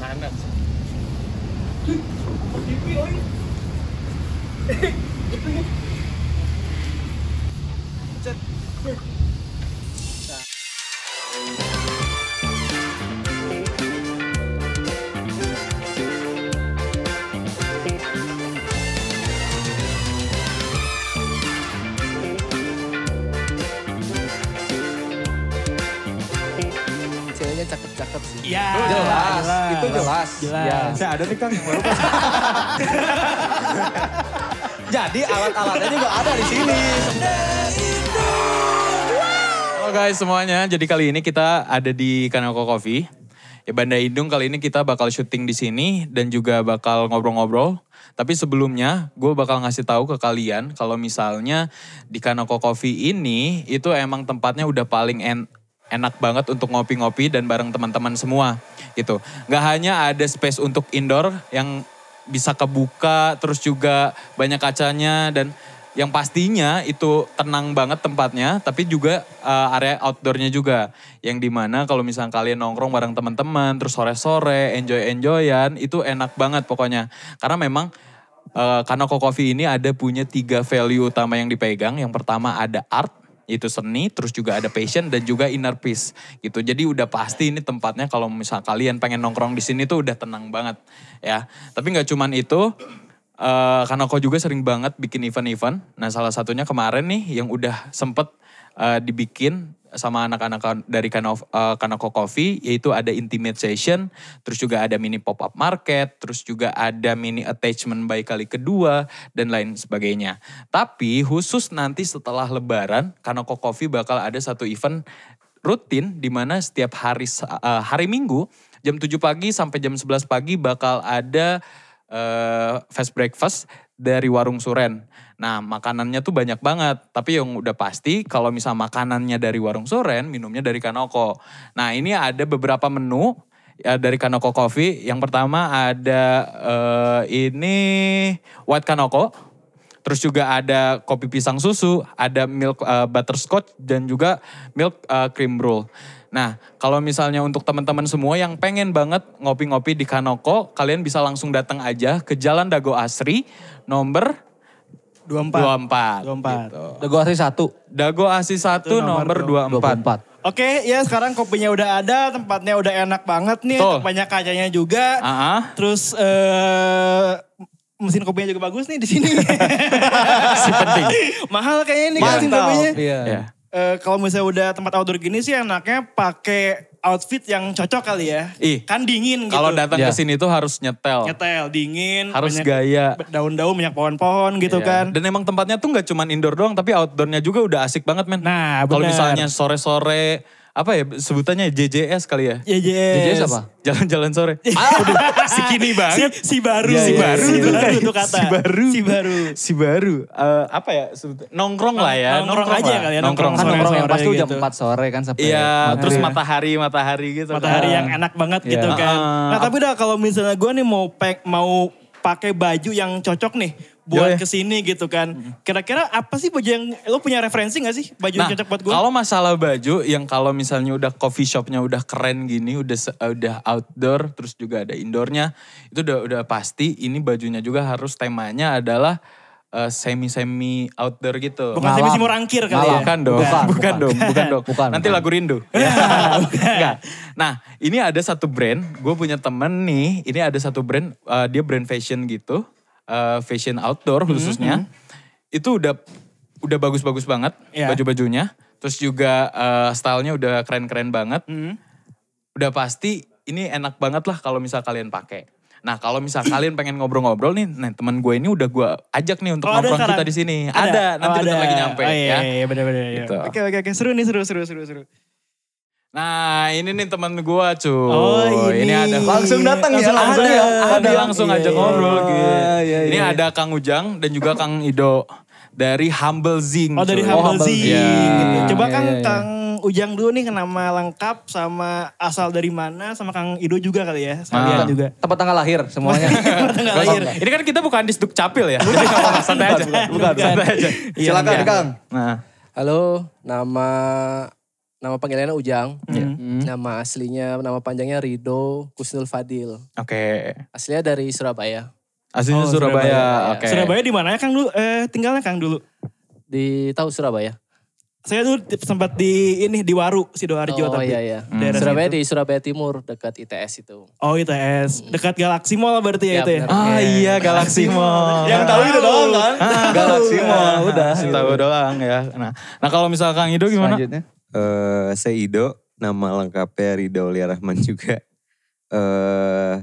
Panas. Jelas. Jelas. Ya. Saya ada nih Kang yang baru. Jadi alat-alatnya juga ada di sini. Halo guys semuanya, jadi kali ini kita ada di Kanako Coffee. Ya Banda Indung kali ini kita bakal syuting di sini dan juga bakal ngobrol-ngobrol. Tapi sebelumnya gue bakal ngasih tahu ke kalian kalau misalnya di Kanako Coffee ini itu emang tempatnya udah paling en enak banget untuk ngopi-ngopi dan bareng teman-teman semua gitu. Nggak hanya ada space untuk indoor yang bisa kebuka terus juga banyak kacanya dan yang pastinya itu tenang banget tempatnya tapi juga uh, area outdoornya juga. Yang di mana kalau misalnya kalian nongkrong bareng teman-teman terus sore-sore enjoy-enjoyan itu enak banget pokoknya. Karena memang uh, Kanoko Coffee ini ada punya tiga value utama yang dipegang. Yang pertama ada art itu seni, terus juga ada passion dan juga inner peace gitu. Jadi udah pasti ini tempatnya kalau misal kalian pengen nongkrong di sini tuh udah tenang banget ya. Tapi nggak cuman itu, eh Kanoko juga sering banget bikin event-event. Nah salah satunya kemarin nih yang udah sempet eh, dibikin sama anak-anak dari Kanoko, eh, Kanoko Coffee yaitu ada intimate session, terus juga ada mini pop-up market, terus juga ada mini attachment by kali kedua dan lain sebagainya. Tapi khusus nanti setelah lebaran Kanoko Coffee bakal ada satu event rutin di mana setiap hari eh, hari Minggu jam 7 pagi sampai jam 11 pagi bakal ada eh, fast breakfast dari warung Suren. Nah makanannya tuh banyak banget. Tapi yang udah pasti kalau misal makanannya dari warung Suren, minumnya dari Kanoko. Nah ini ada beberapa menu ya, dari Kanoko Coffee. Yang pertama ada eh, ini White Kanoko. Terus juga ada kopi pisang susu, ada milk eh, butterscotch dan juga milk eh, cream roll. Nah, kalau misalnya untuk teman-teman semua yang pengen banget ngopi-ngopi di Kanoko, kalian bisa langsung datang aja ke Jalan Dago Asri nomor 24. 24. 24. gitu. Dago Asri satu. Dago Asri 1 Itu nomor nomor 24. 24. Oke, ya sekarang kopinya udah ada, tempatnya udah enak banget nih, Betul. banyak kacanya juga. Ah, ah. Terus eh mesin kopinya juga bagus nih di sini. Si penting. Mahal kayaknya nih mesin kopinya. Iya. Ya. Eh, kalau misalnya udah tempat outdoor gini sih enaknya pakai outfit yang cocok kali ya. Ih, Kan dingin gitu. Kalau datang Ya. ke sini tuh harus nyetel. nyetel dingin, Harus banyak gaya. daun-daun, banyak pohon-pohon gitu Iya. kan. Dan emang tempatnya tuh nggak cuman indoor doang, tapi outdoornya juga udah asik banget men. Nah, Kalau misalnya sore-sore, apa ya sebutannya JJS kali ya? JJS. JJS apa? Jalan-jalan sore. Ah, udah si kini banget. Si, si baru, Iya, si iya, baru, si si baru. baru itu kata. Si baru. Si baru. Si baru. Eh, apa ya sebut- Nongkrong lah ya. Nongkrong aja lah. kali ya, Nongkrong. Kan Sore-sore nongkrong yang pas tuh jam gitu. 4 sore kan sampai Iya, terus matahari, matahari gitu. Matahari kan. yang enak banget gitu Iya. kan. Ah, Nah tapi dah kalau misalnya gue nih mau pek, mau pakai baju yang cocok nih buat Yoi. ke sini gitu kan. Kira-kira apa sih baju yang, lo punya referensi gak sih baju yang Nah, cocok buat gue? kalau masalah baju yang kalau misalnya udah coffee shopnya udah keren gini, udah eh, udah outdoor, terus juga ada indoornya, itu udah udah pasti ini bajunya juga harus temanya adalah semi semi outdoor gitu. Bukan semi semi rangkir kali ya. Bukan dong, Bukan, bukan, bukan. dong, bukan dong. Bukan, Nanti bukan. lagu rindu. Enggak. Nah, ini ada satu brand, gue punya temen nih, ini ada satu brand, eh, dia brand fashion gitu, eh, fashion outdoor khususnya. Itu udah udah bagus-bagus banget Iya. baju-bajunya. Terus juga eh, stylenya udah keren-keren banget. Hmm. Udah pasti ini enak banget lah kalau misal kalian pakai. Nah kalau misal kalian pengen ngobrol-ngobrol nih, nah teman gue ini udah gue ajak nih untuk Oh, ada sekarang? kita di sini. Ada, nanti Oh, ada. lagi nyampe Oh, iya, ya. iya, bener-bener. Iya. Gitu. Oke, oke, oke. Seru nih, seru, seru, seru, seru. Nah ini nih teman gue cuy. Oh, ini. ada Langsung datang ya, langsung, langsung ada, ya. ada, Ada. langsung Iya, ajak iya. ngobrol gitu. iya, Ini iya. ada Kang Ujang dan juga Kang Ido dari Humble Zing. Oh dari cuy. Humble Humble Zing. Zing. gitu. Coba Iya, Kang, iya, iya. Kang Ujang dulu nih nama lengkap sama asal dari mana sama Kang Ido juga kali ya. Sekalian Ah. juga. Tempat tanggal lahir semuanya. Tanggal lahir. Ini kan kita bukan di Sduk Capil ya. Jadi santai aja. bukan, bukan. Santai aja. Silakan Iya. Kang. Nah, Halo, nama nama panggilannya Ujang. Hmm. Nama aslinya, nama panjangnya Rido Kusnul Fadil. Oke. Aslinya dari Surabaya. Aslinya Oh, Surabaya. Surabaya. Oke. Surabaya di mana ya Kang dulu? Eh, tinggalnya Kang dulu. Di tahu Surabaya? Saya dulu sempat di ini di Waru oh Sidoarjo tapi. iya iya. daerah Surabaya situ. di Surabaya Timur dekat ITS itu. Oh ITS, dekat Galaxy Mall berarti Ya, ya, itu ya. Ah iya Galaxy Mall. Yang tahu itu doang kan? Galaxy Mall, udah. Tahu doang ya. Nah, nah kalau misal Kang Ido gimana? Selanjutnya. Eh, saya Ido, nama lengkapnya Ridho Aulia Rahman juga. Eh,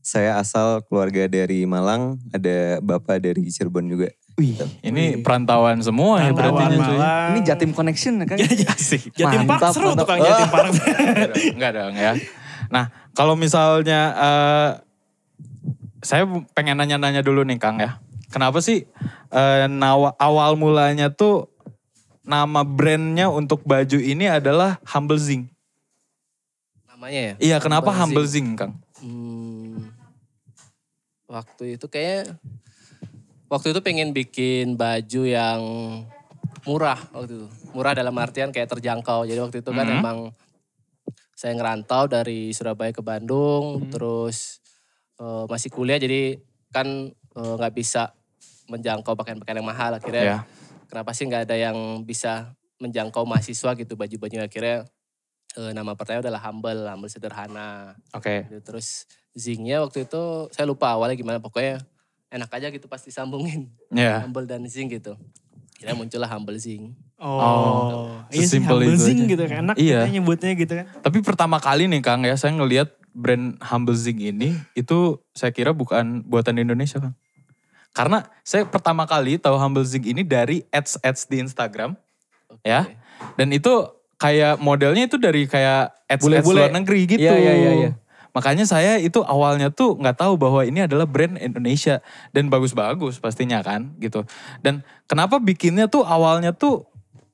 saya asal keluarga dari Malang, ada bapak dari Cirebon juga. Wih, ini perantauan semua ya berarti. Malang. Ini Jatim Connection kan? Asik. Jatim Park Mantap, seru tuh mantap. Kang Jatim Park. Enggak dong, ya. Nah, kalau misalnya eh, saya pengen nanya-nanya dulu nih Kang ya. Kenapa sih eh, nawa- awal mulanya tuh nama brandnya untuk baju ini adalah Humble Zing? Namanya ya? Iya, kenapa Humble Humble Zing, Kang? Hmm, waktu itu kayak waktu itu pengen bikin baju yang murah waktu itu. Murah dalam artian kayak terjangkau. Jadi waktu itu kan Mhm. emang saya ngerantau dari Surabaya ke Bandung, Mhm. terus eh, masih kuliah jadi kan eh, nggak bisa menjangkau pakaian-pakaian yang mahal akhirnya. Ya. Kenapa sih nggak ada yang bisa menjangkau mahasiswa gitu baju-baju akhirnya eh, nama pertama adalah humble, humble sederhana. Oke. Gitu. Terus zingnya waktu itu saya lupa awalnya gimana pokoknya enak aja gitu pasti sambungin Ya. humble dan zing gitu. Kira muncullah humble zing. Oh, iya sih sesimpel humble itu zing aja. gitu kan. Enak Iya. kita nyebutnya gitu kan. Tapi pertama kali nih Kang ya, saya ngelihat brand Humble Zing ini itu saya kira bukan buatan Indonesia Kang. Karena saya pertama kali tahu Humble Zing ini dari ads-ads di Instagram Oke. ya. Dan itu kayak modelnya itu dari kayak ads-ads Bule-bule. luar negeri gitu. Iya, iya, iya, iya. Makanya saya itu awalnya tuh nggak tahu bahwa ini adalah brand Indonesia dan bagus-bagus pastinya kan gitu. Dan kenapa bikinnya tuh awalnya tuh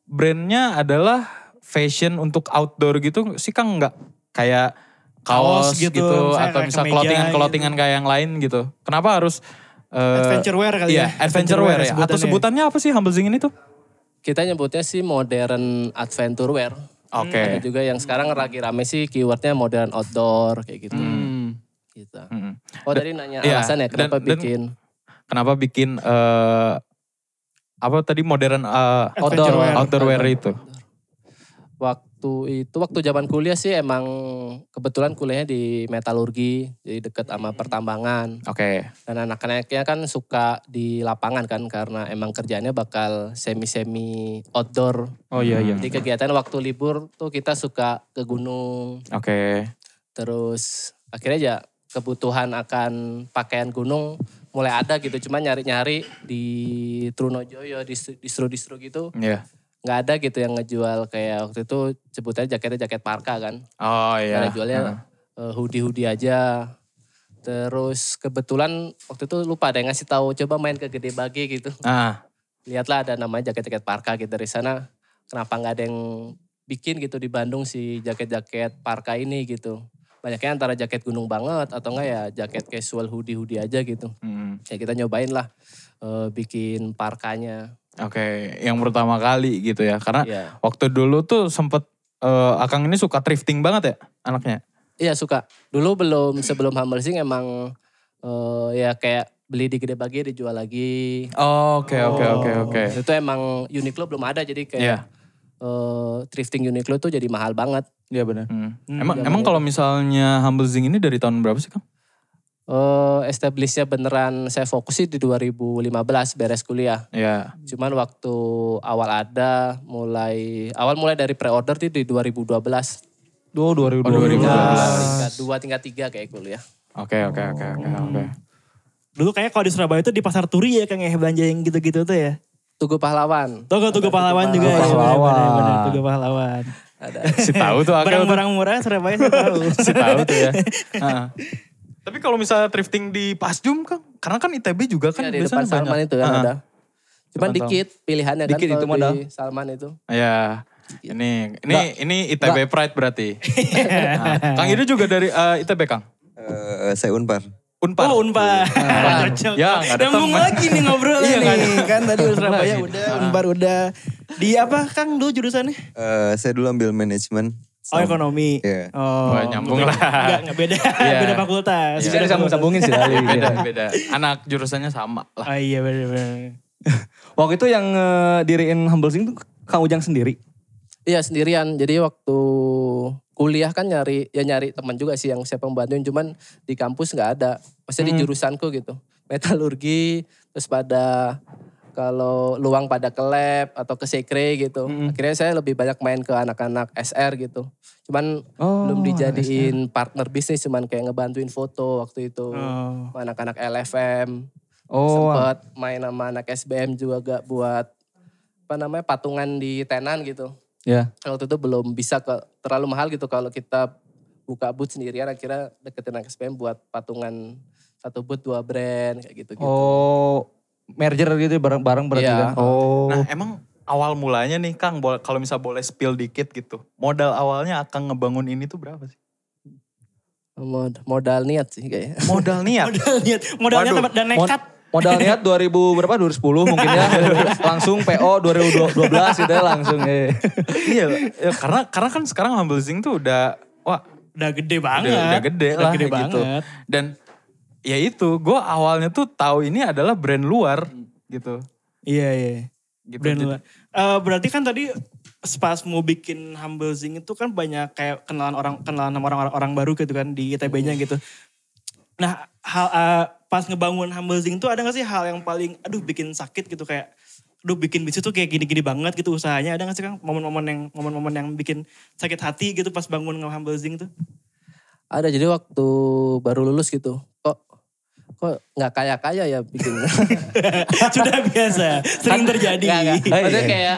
brandnya adalah fashion untuk outdoor gitu sih Kang nggak kayak kaos, Kaos gitu, gitu, atau misal clothingan-clothingan kayak yang lain gitu. Kenapa harus eh, Adventure wear kali Iya, ya. adventure wear ya. Atau sebutannya. sebutannya apa sih Humble Zing ini tuh? Kita nyebutnya sih modern adventure wear. Oke. Ada juga yang sekarang lagi rame sih keywordnya modern outdoor kayak gitu. Hmm. gitu. Mm. Oh tadi nanya iya, alasan ya kenapa dan- dan- bikin Kenapa bikin eh apa tadi modern Adventure wear. outdoor wear itu? waktu itu waktu zaman kuliah sih emang kebetulan kuliahnya di metalurgi jadi deket sama pertambangan Oke. dan anak-anaknya kan suka di lapangan kan karena emang kerjanya bakal semi-semi outdoor Oh iya iya. jadi kegiatan waktu libur tuh kita suka ke gunung Oke. terus akhirnya ya kebutuhan akan pakaian gunung mulai ada gitu cuma nyari-nyari di Trunojoyo distro- distro-distro gitu Iya. Nggak ada gitu yang ngejual kayak waktu itu sebutannya jaketnya jaket parka kan Oh iya. Ada jualnya eh, hoodie-hoodie aja. Terus kebetulan waktu itu lupa ada yang ngasih tahu coba main ke Gede Bage gitu. Nah, Lihatlah ada namanya jaket-jaket parka gitu dari sana. Kenapa nggak ada yang bikin gitu di Bandung si jaket-jaket parka ini gitu. Banyaknya antara jaket gunung banget atau enggak ya jaket casual hoodie-hoodie aja gitu. hmm, Ya kita nyobain lah eh, bikin parkanya. Oke. Yang pertama kali gitu ya. Karena Iya. waktu dulu tuh sempet eh, Akang ini suka thrifting banget ya anaknya. Iya suka. Dulu belum sebelum Humble Sing emang eh, ya kayak beli di Gede Bage dijual lagi. Oke oke oke oke. Itu emang Uniqlo belum ada jadi kayak Iya. eh, thrifting Uniqlo tuh jadi mahal banget. Iya benar. Hmm. Hmm, Emang emang kalau misalnya Humble Zing ini dari tahun berapa sih Kang? Eh establishnya beneran saya fokus sih di 2015 beres kuliah. Iya. Cuman waktu awal ada mulai awal mulai dari pre-order tuh di 2012. Duh 2012. Oh, 2012. Tingkat dua tingkat tiga kayak kuliah. Oke oke oke oke oke. Dulu kayaknya kalau di Surabaya itu di pasar turi ya Kang ya belanja yang gitu-gitu tuh ya. Tugu Pahlawan. Tugu Tugu Pahlawan juga ya. Pahlawan. Tugu Pahlawan. Ada. Si tahu tuh. Barang-barang murah Surabaya saya tahu. si tahu tuh ya. Tapi kalau misalnya thrifting di Pasjum Kang, karena kan ITB juga kan Iya, di biasanya depan Salman banyak. itu kan Heeh. ada. Cuman Depan dikit pilihannya Dikit kan itu kalau modal. di Salman itu. Iya. Ini ini ini ITB Pride berarti. Nah, Kang Ido juga dari eh, ITB Kang. Eh, saya Unpar. Unpar. Oh Unpar. Cocok. Ya, nggak ada Nyambung teman. lagi nih ngobrolnya Iya, nggak nih. Kan tadi udah Surabaya udah, Unpar udah. Di apa Kang dulu jurusannya? Eh, saya dulu ambil manajemen. Oh ekonomi. Iya. Oh. Wah, nyambung nggak lah. beda. Enggak, enggak beda. Iya. beda fakultas. Bisa disambung-sambungin sih tadi. Beda, beda. Anak jurusannya sama lah. Oh iya bener-bener. Waktu itu yang eh, diriin Humble Sing tuh Kang Ujang sendiri. Iya sendirian. Jadi waktu kuliah kan nyari ya nyari teman juga sih yang siapa membantuin cuman di kampus nggak ada. Maksudnya di jurusanku gitu. Metalurgi terus pada kalau luang pada ke lab atau ke sekre gitu. Akhirnya saya lebih banyak main ke anak-anak SR gitu. Cuman Oh, belum dijadiin partner bisnis cuman kayak ngebantuin foto waktu itu. Oh. Anak-anak LFM. Oh, Sempet main sama anak SBM juga gak buat apa namanya patungan di tenan gitu ya. waktu itu belum bisa ke terlalu mahal gitu kalau kita buka booth sendirian akhirnya deketin anak SPM buat patungan satu booth dua brand kayak gitu gitu. Oh, merger gitu bareng-bareng berarti Iya. kan. Oh. Nah emang awal mulanya nih Kang, kalau misal boleh spill dikit gitu. Modal awalnya akan ngebangun ini tuh berapa sih? Mod- modal niat sih kayaknya. Modal niat. Modal niat, modalnya Waduh. tempat dan Mod- nekat. modal niat 2000 berapa 2010 mungkin ya. langsung PO 2012 gitu ya langsung ya. iya, ya, karena karena kan sekarang Humble Zing tuh udah wah Udah gede udah, banget. udah gede Udah lah gede gitu. banget. Dan ya itu, gue awalnya tuh tahu ini adalah brand luar gitu. Iya, iya. Gitu. Brand Jadi- luar. Eh, berarti kan tadi pas mau bikin Humble Zing itu kan banyak kayak kenalan orang kenalan sama orang orang baru gitu kan di ITB-nya gitu. Nah, hal eh, pas ngebangun Humble Zing tuh ada gak sih hal yang paling aduh bikin sakit gitu kayak aduh bikin bisnis tuh kayak gini-gini banget gitu usahanya. Ada gak sih Kang momen-momen yang momen-momen yang bikin sakit hati gitu pas bangun Humble Zing tuh? Ada jadi waktu baru lulus gitu. Kok kok nggak kaya kaya ya bikin. Sudah biasa, sering terjadi. Nggak, nggak. Hai, Maksudnya hai. kayak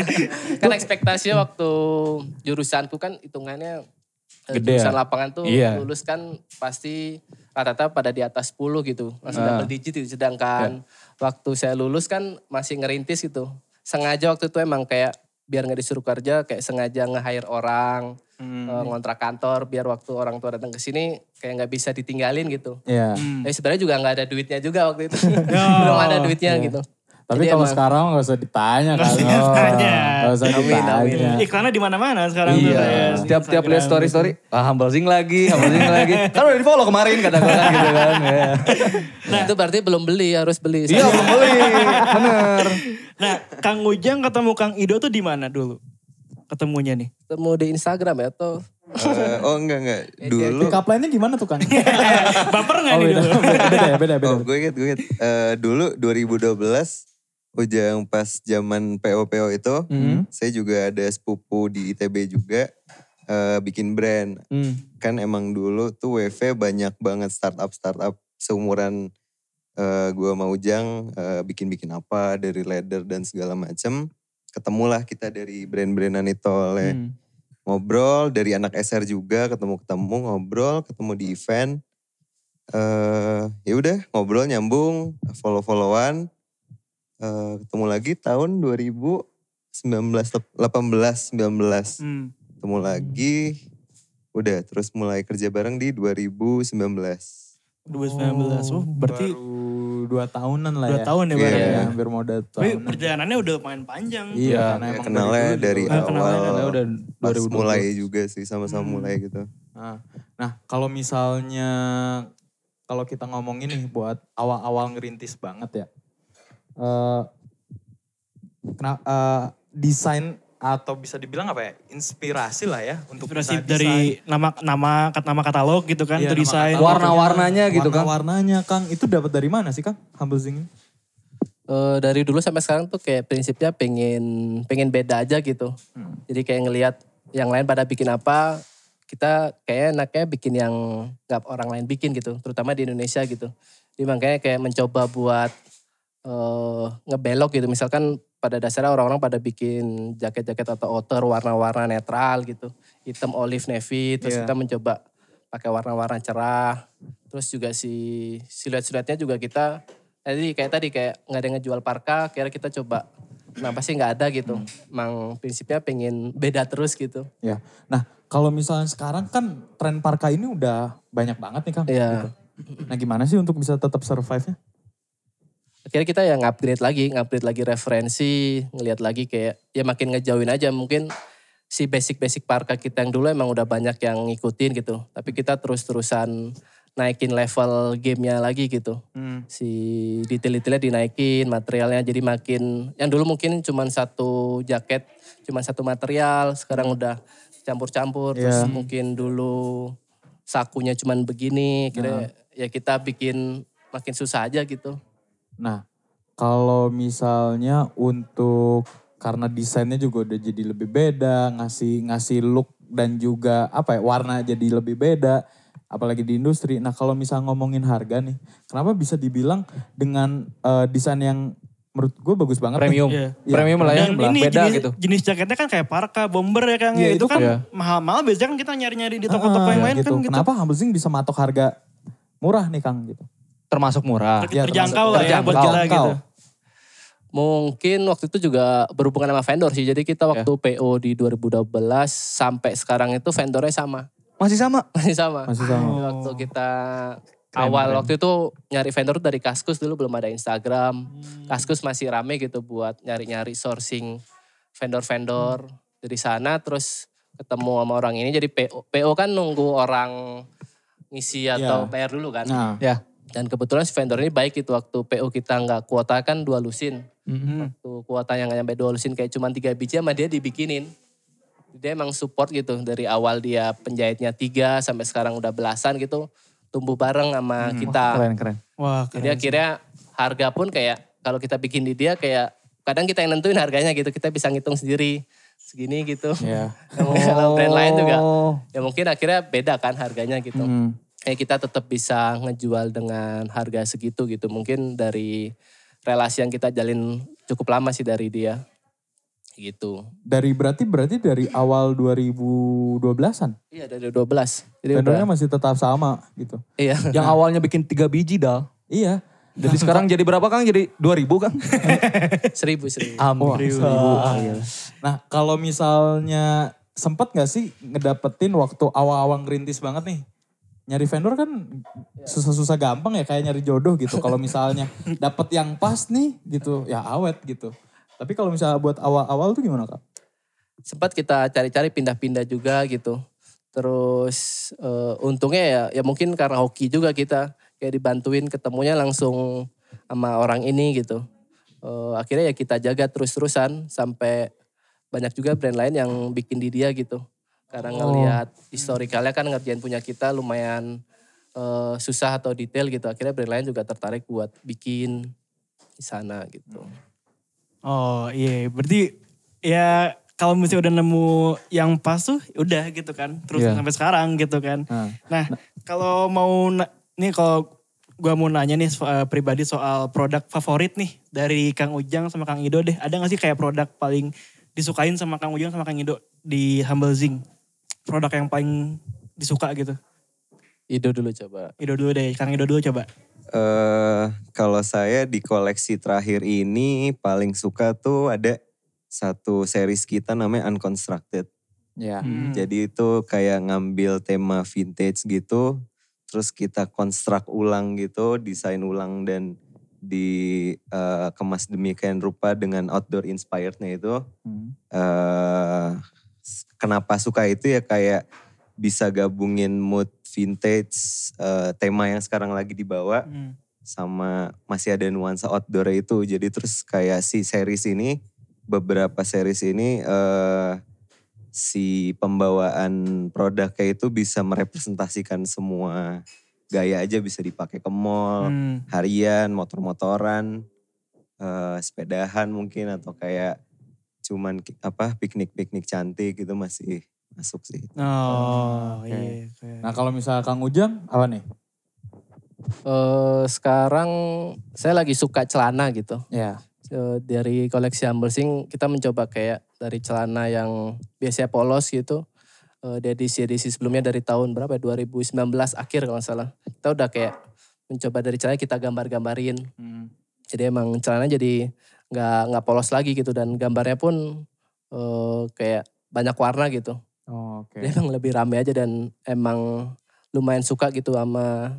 kan ekspektasinya waktu jurusanku kan hitungannya eh, Gede jurusan ya? lapangan tuh Iya. lulus kan pasti rata-rata pada di atas 10 gitu. Langsung Ah. double digit gitu. Sedangkan waktu saya lulus kan masih ngerintis gitu. Sengaja waktu itu emang kayak biar nggak disuruh kerja kayak sengaja nge-hire orang, Hmm. eh, ngontrak kantor biar waktu orang tua datang ke sini kayak nggak bisa ditinggalin gitu. Iya. Tapi sebenarnya juga nggak ada duitnya juga waktu itu. Belum ada duitnya gitu. Tapi Jadi kalau emang- sekarang gak usah ditanya kan. usah ditanya. Gak usah Amin, ditanya. amin. Iklannya di mana-mana sekarang tuh. Iya. ya, di Setiap tiap lihat story story, ah Humble Sing lagi, Humble Sing lagi. Kan udah di follow kemarin kata gue kan gitu kan. Ya. itu berarti belum beli, harus beli. Iya belum beli, bener. Nah, Kang Ujang ketemu Kang Ido tuh di mana dulu? Ketemunya nih. Ketemu di Instagram ya atau Eh, oh enggak enggak. Dulu Pick gimana tuh kan? Baper nggak oh nih beda, dulu? beda ya, beda, beda. Oh, gue inget, gue inget. Eh, dulu 2012, Ujang pas zaman PO-PO itu, Hmm. saya juga ada sepupu di ITB juga, eh, bikin brand. Hmm. Kan emang dulu tuh WV banyak banget startup-startup seumuran eh, gue sama Ujang, eh, bikin-bikin apa dari leather dan segala macem. Ketemulah kita dari brand-brandan itu oleh Hmm. ngobrol dari anak SR juga ketemu-ketemu ngobrol ketemu di event eh ya udah ngobrol nyambung follow-followan Eh ketemu lagi tahun 2019 18 19 Hmm. ketemu lagi udah terus mulai kerja bareng di 2019 2019. Oh, berarti Baru dua tahunan lah dua ya. tahun ya Iya. bareng Iya, ya. hampir mau dua Tapi tahun. perjalanannya udah lumayan panjang. Iya, Ya, karena emang kenalnya dari juga. Ah, kenalnya awal Karena udah pas 2020. mulai juga sih sama-sama Hmm. mulai gitu Nah, nah kalau misalnya kalau kita ngomongin nih buat awal-awal ngerintis banget ya. Eh, kena- eh, desain atau bisa dibilang apa ya? Inspirasi lah ya untuk Inspirasi bisa dari nama nama nama katalog gitu kan, Iya, desain. Warna-warnanya gitu kan. Warna-warnanya Kang, itu dapat dari mana sih Kang? Humble Zing ini? Eh, dari dulu sampai sekarang tuh kayak prinsipnya pengen pengen beda aja gitu. Jadi kayak ngelihat yang lain pada bikin apa, kita kayak enaknya bikin yang nggak orang lain bikin gitu, terutama di Indonesia gitu. Jadi makanya kayak mencoba buat eh ngebelok gitu. Misalkan pada dasarnya orang-orang pada bikin jaket-jaket atau outer warna-warna netral gitu, hitam, olive, navy. Terus Iya. kita mencoba pakai warna-warna cerah. Terus juga si siluet-siluetnya juga kita tadi kayak tadi kayak nggak ada yang ngejual parka, kira kita coba kenapa sih nggak ada gitu. Emang prinsipnya pengen beda terus gitu. Ya. Nah, kalau misalnya sekarang kan tren parka ini udah banyak banget nih Kang. Iya. Gitu. Nah gimana sih untuk bisa tetap survive-nya? Akhirnya kita ya ngupgrade lagi, ngupgrade lagi referensi, ngelihat lagi kayak ya makin ngejauhin aja mungkin si basic-basic parka kita yang dulu emang udah banyak yang ngikutin gitu. Tapi kita terus-terusan naikin level gamenya lagi gitu. Si detail-detailnya dinaikin, materialnya jadi makin, yang dulu mungkin cuma satu jaket, cuma satu material, sekarang udah campur-campur. Terus Iya. mungkin dulu sakunya cuman begini, kira ya kita bikin makin susah aja gitu. Nah kalau misalnya untuk karena desainnya juga udah jadi lebih beda, ngasih ngasih look dan juga apa ya warna jadi lebih beda, apalagi di industri. Nah kalau misal ngomongin harga nih, kenapa bisa dibilang dengan eh, desain yang menurut gue bagus banget nih? Premium. Iya. Iya, Premium lah ya. Ini Beda jenis, gitu. jenis jaketnya kan kayak parka, bomber ya Kang. Iya, itu, itu kan kan- mahal-mahal biasanya kan kita nyari-nyari di toko-toko Ah, yang lain gitu. kan gitu. Kenapa Humble Zing bisa matok harga murah nih Kang gitu? Termasuk murah. Ter- Ya, terjangkau termasuk- lah ya buat terjangkau. kita gitu. Mungkin waktu itu juga berhubungan sama vendor sih. Jadi kita waktu PO di 2012 sampai sekarang itu vendornya sama. Masih sama. Masih sama. Masih sama. Waktu kita Keren, awal keren. waktu itu nyari vendor dari Kaskus dulu belum ada Instagram. Kaskus masih rame gitu buat nyari-nyari sourcing vendor-vendor dari sana terus ketemu sama orang ini jadi PO. PO kan nunggu orang ngisi atau Iya. bayar dulu kan. Nah, Ya. Dan kebetulan si vendor ini baik itu waktu PO kita nggak kuota kan dua lusin. Mhm. Tuh kuota yang nggak nyampe dua lusin kayak cuma tiga biji sama dia dibikinin. Dia emang support gitu dari awal dia penjahitnya tiga sampai sekarang udah belasan gitu tumbuh bareng sama kita. Keren, keren. Wah Jadi keren. akhirnya harga pun kayak kalau kita bikin di dia kayak kadang kita yang nentuin harganya gitu kita bisa ngitung sendiri segini gitu. ya. Kalau brand lain juga Oh. ya mungkin akhirnya beda kan harganya gitu. Hmm. Kayak kita tetap bisa ngejual dengan harga segitu gitu. Mungkin dari relasi yang kita jalin cukup lama sih dari dia. Gitu. Dari berarti berarti dari awal 2012-an. Iya dari 12. Jadi Vendornya udah, masih tetap sama gitu. iya. Yang awalnya bikin tiga biji dal. Iya. Jadi sekarang jadi berapa Kang? Jadi 2000 Kang? seribu seribu. Amin. Nah kalau misalnya sempet gak sih ngedapetin waktu awal-awal ngerintis banget nih? Nyari vendor kan susah-susah gampang ya kayak nyari jodoh gitu. Kalau misalnya dapet yang pas nih gitu ya awet gitu. Tapi kalau misalnya buat awal-awal tuh gimana kak? sempat kita cari-cari pindah-pindah juga gitu. Terus eh, untungnya ya ya mungkin karena hoki juga kita kayak dibantuin ketemunya langsung sama orang ini gitu. Eh, akhirnya ya kita jaga terus-terusan sampai banyak juga brand lain yang bikin di dia gitu. Karena ngelihat historikalnya kan ngerjain punya kita lumayan eh, susah atau detail gitu. Akhirnya brand lain juga tertarik buat bikin di sana gitu. Oh iya berarti ya kalau misalnya udah nemu yang pas tuh udah gitu kan. Terus Iya. sampai sekarang gitu kan. Nah, Nah kalau mau na- nih kalau gua mau nanya nih so- eh, pribadi soal produk favorit nih dari Kang Ujang sama Kang Ido deh. Ada gak sih kayak produk paling disukain sama Kang Ujang sama Kang Ido di Humble Zing? Produk yang paling disuka gitu. Ido dulu coba. Ido dulu deh, Kang Ido dulu coba. eh kalau saya di koleksi terakhir ini paling suka tuh ada satu series kita namanya Unconstructed. ya. Hmm. Jadi itu kayak ngambil tema vintage gitu, terus kita konstruk ulang gitu, desain ulang dan dikemas demikian rupa dengan outdoor inspirednya itu. Hmm. eh kenapa suka itu ya kayak bisa gabungin mood vintage, eh, tema yang sekarang lagi dibawa Hmm. sama masih ada nuansa outdoor itu. Jadi terus kayak si series ini, beberapa series ini eh si pembawaan produknya itu bisa merepresentasikan semua gaya aja bisa dipakai ke mall, Hmm. harian, motor-motoran, eh sepedahan mungkin atau kayak cuman apa piknik-piknik cantik itu masih masuk sih. Oh, Oke. iya. kayak- Nah kalau misalnya Kang Ujang apa nih? eh sekarang saya lagi suka celana gitu. Ya. Eh, dari koleksi Humble Sing kita mencoba kayak dari celana yang biasanya polos gitu. Eh, di edisi-edisi sebelumnya dari tahun berapa ya? 2019 akhir kalau nggak salah. Kita udah kayak mencoba dari celana kita gambar-gambarin. Hmm. Jadi emang celana jadi nggak nggak polos lagi gitu dan gambarnya pun eh, kayak banyak warna gitu. Oh, Oke. Dia emang lebih rame aja dan emang lumayan suka gitu sama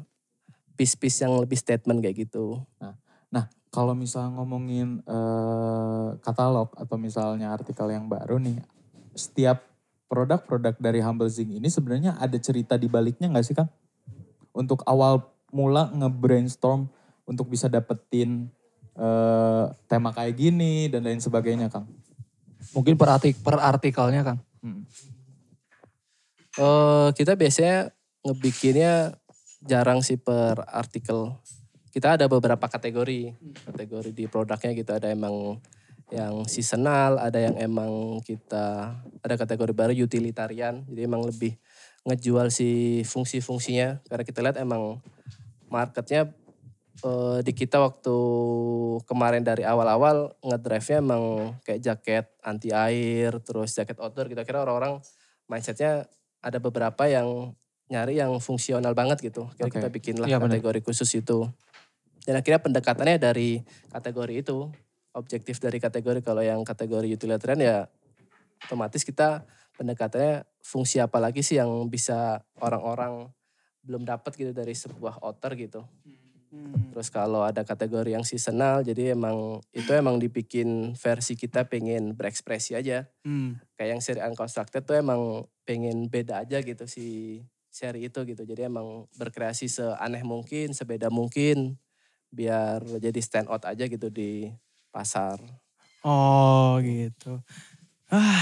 piece-piece yang lebih statement kayak gitu. Nah, kalau misal ngomongin eh, katalog atau misalnya artikel yang baru nih, setiap produk-produk dari Humble Zing ini sebenarnya ada cerita di baliknya nggak sih Kang? Untuk awal mula nge-brainstorm untuk bisa dapetin eh, tema kayak gini dan lain sebagainya Kang. Mungkin per, artik, per artikelnya Kang. Hmm. Eh kita biasanya ngebikinnya jarang sih per artikel. Kita ada beberapa kategori. Kategori di produknya gitu ada emang yang seasonal, ada yang emang kita ada kategori baru utilitarian. Jadi emang lebih ngejual si fungsi-fungsinya karena kita lihat emang marketnya eh, di kita waktu kemarin dari awal-awal ngedrive-nya emang kayak jaket anti air, terus jaket outdoor. Kita kira orang-orang mindsetnya ada beberapa yang nyari yang fungsional banget gitu. Kira Oke. kita bikinlah benar. kategori khusus itu. Dan akhirnya pendekatannya dari kategori itu. Objektif dari kategori kalau yang kategori utilitarian ya otomatis kita pendekatannya fungsi apa lagi sih yang bisa orang-orang belum dapat gitu dari sebuah outer gitu. Terus kalau ada kategori yang seasonal, jadi emang itu emang dibikin versi kita pengen berekspresi aja. Hmm. Kayak yang seri Unconstructed tuh emang pengen beda aja gitu si seri itu gitu. Jadi emang berkreasi seaneh mungkin, sebeda mungkin, biar jadi stand out aja gitu di pasar. Oh gitu. Ah,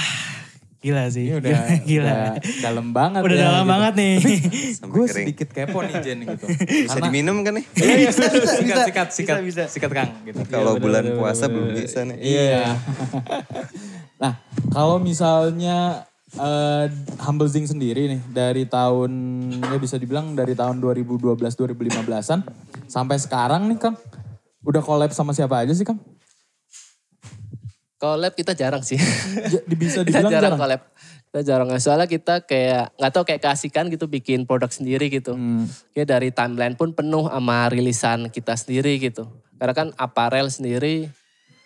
gila sih. Ini udah, gila. udah dalam banget Udah ya. dalam gitu. banget nih. Gue sedikit kepo nih Jen gitu. Bisa diminum kan nih? Iya, iya, sikat, sikat, sikat, bisa. sikat Kang. Gitu. Kalau Iya, bulan bener, puasa bener, belum bener. bisa nih. Iya. nah, kalau misalnya eh, Humble Zing sendiri nih dari tahun ya bisa dibilang dari tahun 2012 2015-an sampai sekarang nih Kang. Udah collab sama siapa aja sih Kang? Collab kita jarang sih. Bisa kita dibilang jarang jarang. collab. Kita jarang. Soalnya kita kayak nggak tahu kayak keasikan gitu bikin produk sendiri gitu. Hmm. Kayak dari timeline pun penuh sama rilisan kita sendiri gitu. Karena kan apparel sendiri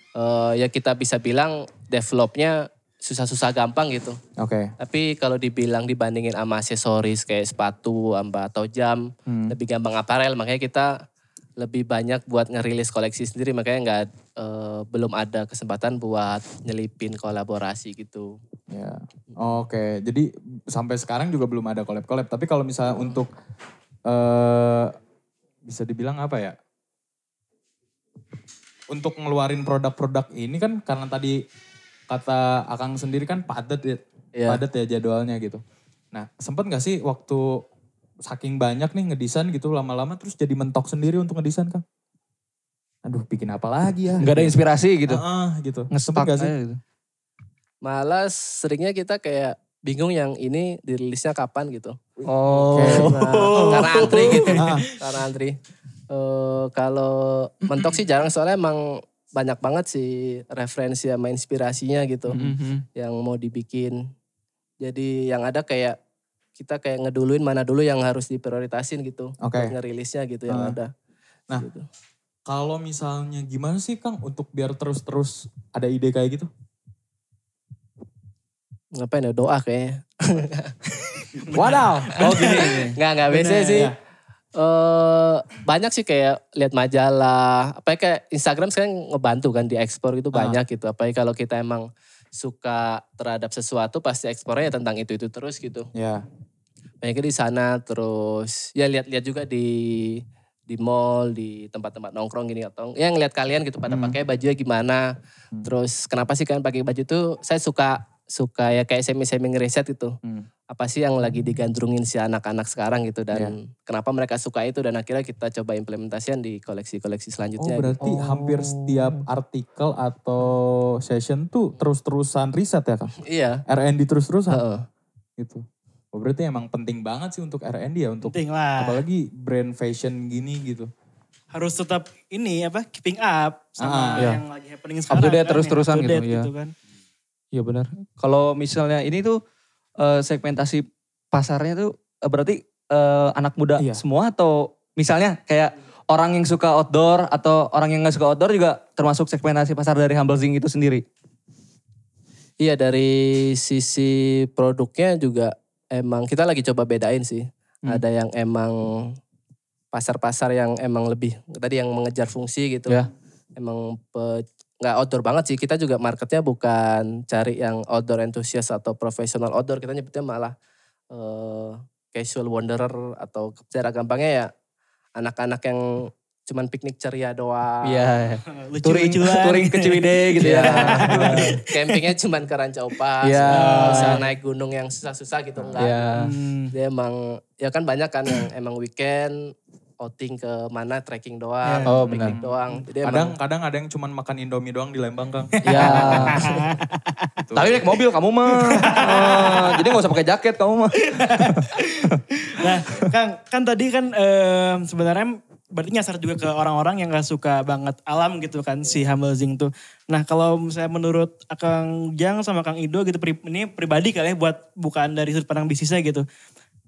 eh, ya kita bisa bilang developnya susah-susah gampang gitu. Oke. Tapi kalau dibilang dibandingin sama aksesoris kayak sepatu amba atau jam, Hmm. lebih gampang aparel. Makanya kita lebih banyak buat ngerilis koleksi sendiri. Makanya nggak eh, belum ada kesempatan buat nyelipin kolaborasi gitu. Ya. Oke, jadi sampai sekarang juga belum ada collab-collab. Tapi kalau misalnya untuk eh bisa dibilang apa ya? Untuk ngeluarin produk-produk ini kan karena tadi kata Akang sendiri kan padat ya, Iya. padat ya jadwalnya gitu. Nah, sempet gak sih waktu saking banyak nih ngedesain gitu lama-lama terus jadi mentok sendiri untuk ngedesain Kang? Aduh, bikin apa lagi ya? Nggak ada inspirasi gitu. Ah, ah, gitu. Ngestak gak sih? gitu. Malah seringnya kita kayak bingung yang ini dirilisnya kapan gitu. Oh. Nah, karena antri gitu. Ah. karena antri. Eh, kalau mentok sih jarang soalnya emang banyak banget sih referensi sama inspirasinya gitu Mhm. yang mau dibikin. Jadi yang ada kayak kita kayak ngeduluin mana dulu yang harus diprioritasin gitu. Oke. Buat ngerilisnya gitu yang Ah. ada. Nah, Gitu. Kalau misalnya gimana sih Kang untuk biar terus-terus ada ide kayak gitu? Ngapain ya doa kayaknya. Wadaw. Oh gini. gini. Nggak, nggak biasanya Bener, sih. ya. eh banyak sih kayak lihat majalah, apa kayak Instagram sekarang ngebantu kan diekspor gitu Ah. banyak gitu. Apalagi kalau kita emang suka terhadap sesuatu pasti ekspornya ya tentang itu itu terus gitu. Ya. Banyaknya di sana terus ya lihat-lihat juga di di mall, di tempat-tempat nongkrong gini atau ya ngeliat kalian gitu pada Hmm. pakai bajunya gimana. Terus kenapa sih kalian pakai baju tuh? Saya suka suka ya kayak semi-semi ngeriset gitu Hmm. apa sih yang lagi digandrungin si anak-anak sekarang gitu dan Iya. kenapa mereka suka itu dan akhirnya kita coba implementasian di koleksi-koleksi Oh selanjutnya. gitu. berarti hampir setiap artikel atau session tuh terus-terusan riset ya Kang? Iya. R&D terus-terusan heeh. gitu. Oh berarti emang penting banget sih untuk R&D ya untuk Penting lah. apalagi brand fashion gini gitu. Harus tetap ini apa keeping up Ah, sama iya. yang lagi happening sekarang. date kan, terus-terusan to gitu, iya. kan. Iya benar. Kalau misalnya ini tuh eh, segmentasi pasarnya tuh eh, berarti eh, anak muda Iya. semua atau misalnya kayak orang yang suka outdoor atau orang yang nggak suka outdoor juga termasuk segmentasi pasar dari Humble Zing itu sendiri. Iya dari sisi produknya juga emang kita lagi coba bedain sih. Hmm. Ada yang emang pasar-pasar yang emang lebih tadi yang mengejar fungsi gitu. Ya. Emang pe- nggak outdoor banget sih. Kita juga marketnya bukan cari yang outdoor enthusiast atau profesional outdoor. Kita nyebutnya malah eh, casual wanderer atau secara gampangnya ya anak-anak yang cuman piknik ceria doang. Iya. touring, Lucu-lucuan. touring ke Ciwidey gitu ya. Campingnya cuman ke Rancaupas. Iya. nggak usah naik gunung yang susah-susah gitu enggak. Iya. Hmm. Dia emang ya kan banyak kan yang emang weekend outing ke mana trekking doang, Oh, piknik benar. doang. Jadi Kadang emang kadang ada yang cuman makan Indomie doang di Lembang, Kang. Iya. Tapi naik mobil kamu mah. Eh, jadi gak usah pakai jaket kamu mah. Nah, Kang, kan tadi kan eh, sebenarnya berarti nyasar juga ke orang-orang yang gak suka banget alam gitu kan si Humble Zing tuh. Nah kalau misalnya menurut Kang Jang sama Kang Ido gitu, pri- ini pribadi kali ya buat bukan dari sudut pandang bisnisnya gitu.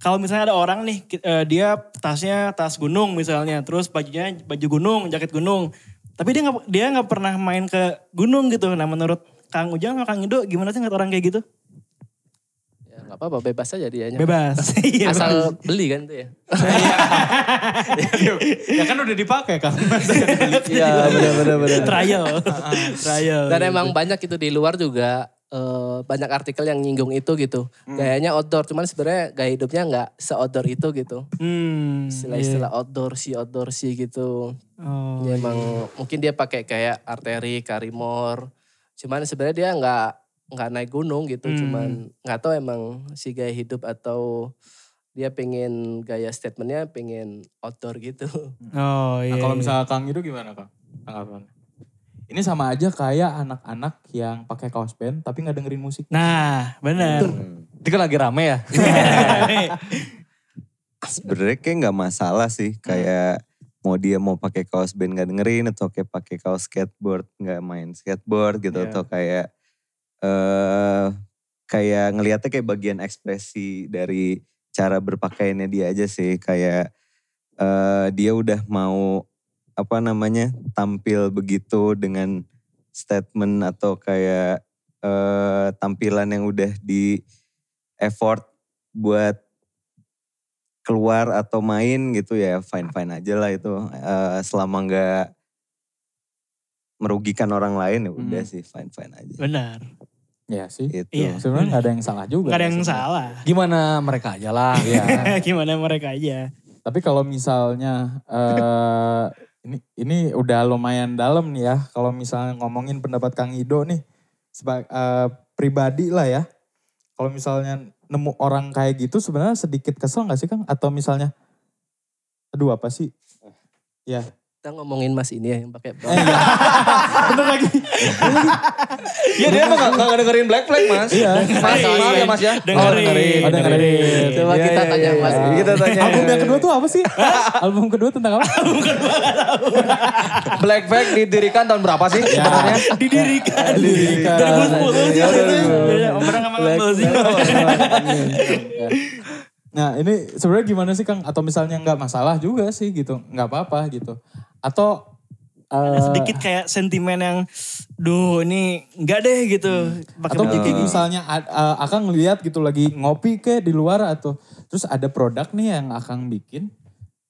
Kalau misalnya ada orang nih, eh, dia tasnya tas gunung misalnya, terus bajunya baju gunung, jaket gunung. Tapi dia nggak dia nggak pernah main ke gunung gitu. Nah menurut Kang Ujang sama Kang Ido gimana sih ngeliat orang kayak gitu? Nggak apa-apa bebas aja dianya. Bebas. Iya, Asal beli kan tuh ya. ya kan udah dipakai, Kang. Iya benar benar benar. trial. trial. Dan emang banyak itu di luar juga eh, banyak artikel yang nyinggung itu gitu. Gayanya outdoor, cuman sebenarnya gaya hidupnya nggak se-outdoor itu gitu. Hmm, Istilah-istilah outdoor sih, outdoor sih gitu. Oh, Ya emang mungkin dia pakai kayak arteri, karimor. Cuman sebenarnya dia nggak nggak naik gunung gitu. Hmm. Cuman nggak tahu emang si gaya hidup atau dia pengen gaya statementnya pengen outdoor gitu. Oh iya. Nah, kalau iya. misalnya Kang Ido gimana, Kang? Tanggapannya? Ini sama aja kayak anak-anak yang pakai kaos band tapi nggak dengerin musik. Nah, benar. Itu kan lagi rame ya. Sebenarnya kayak nggak masalah sih kayak mau dia mau pakai kaos band nggak dengerin atau kayak pakai kaos skateboard nggak main skateboard gitu Iya. atau kayak eh kayak ngelihatnya kayak bagian ekspresi dari cara berpakaiannya dia aja sih kayak eh dia udah mau apa namanya tampil begitu dengan statement atau kayak eh tampilan yang udah di effort buat keluar atau main gitu ya fine fine aja lah itu Eh, selama nggak merugikan orang lain ya udah Hmm. sih fine fine aja benar. Ya sih. itu Iya. Sebenarnya nggak ada yang salah juga. Gak ada yang sebenarnya. salah. Gimana mereka aja lah. Iya. Gimana mereka aja. Tapi kalau misalnya eh ini ini udah lumayan dalam nih ya. Kalau misalnya ngomongin pendapat Kang Ido nih sebagai pribadi lah ya. Kalau misalnya nemu orang kayak gitu sebenarnya sedikit kesel nggak sih Kang? Atau misalnya, aduh apa sih? Ya, Kita ngomongin mas ini ya yang pakai bra. bener lagi. Iya dia emang gak, gak dengerin Black Flag mas. Iya. Mas, maaf ya mas ya. Dengerin. Oh, Oh, dengerin. Coba Iya, kita iya, tanya iya, mas. iya. Kita tanya. Album yang kedua tuh apa sih? Album kedua tentang apa? Black Flag didirikan tahun berapa sih sebenarnya? Didirikan. Didirikan. 2010 sih. Iya, itu. 2010. Beda, Orang sama Humble sih. Nah ini sebenarnya gimana sih Kang? Atau misalnya nggak masalah juga sih gitu, nggak apa-apa gitu. Atau Ada eh, sedikit kayak sentimen yang, duh ini enggak deh gitu. Pakai atau kayak gitu. misalnya eh, Akang ngeliat gitu lagi ngopi ke di luar atau terus ada produk nih yang Akang bikin,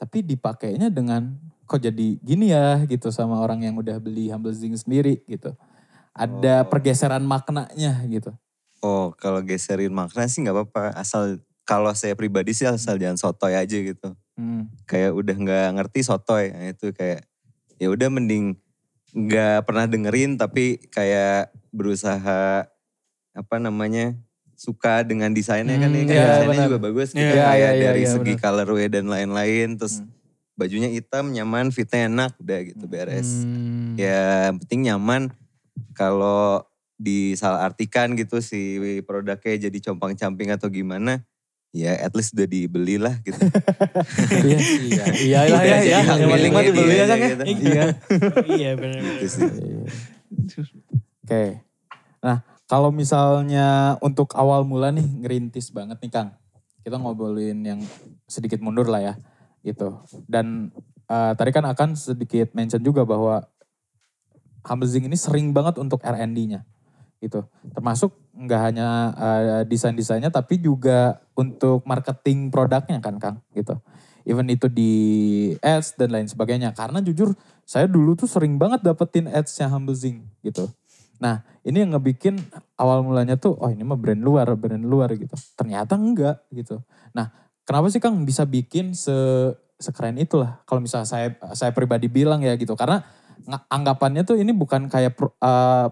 tapi dipakainya dengan kok jadi gini ya gitu sama orang yang udah beli Humble Zing sendiri gitu. Ada pergeseran maknanya gitu. oh kalau geserin makna sih nggak apa-apa asal kalau saya pribadi sih asal jangan sotoy aja gitu Hmm. kayak udah nggak ngerti sotoy nah, itu kayak ya udah mending nggak pernah dengerin tapi kayak berusaha apa namanya suka dengan desainnya kan ya Hmm, kan iya, desainnya benar. juga bagus gitu Iya, kayak iya, dari iya, segi benar. colorway dan lain-lain terus Hmm. bajunya hitam nyaman fitnya enak udah gitu beres Hmm. ya yang penting nyaman kalau disalah artikan gitu si produknya jadi compang camping atau gimana ya at least udah dibeli lah gitu Iya, iya. Iya lah ya, ya. Yang penting mah dibeli ya kan ya. Gitu. Iya. Iya benar-benar. Gitu sih. Oke. Nah, kalau misalnya untuk awal mula nih ngerintis banget nih Kang. Kita ngobrolin yang sedikit mundur lah ya gitu. Dan eh, tadi kan akan sedikit mention juga bahwa Hamzing ini sering banget untuk R&D-nya gitu. Termasuk nggak hanya eh, desain-desainnya tapi juga untuk marketing produknya kan Kang gitu. even itu di ads dan lain sebagainya. Karena jujur saya dulu tuh sering banget dapetin ads-nya Humble Zing gitu. Nah ini yang ngebikin awal mulanya tuh, oh ini mah brand luar, brand luar gitu. Ternyata enggak gitu. Nah kenapa sih Kang bisa bikin se sekeren itulah kalau misalnya saya saya pribadi bilang ya gitu karena anggapannya tuh ini bukan kayak eh,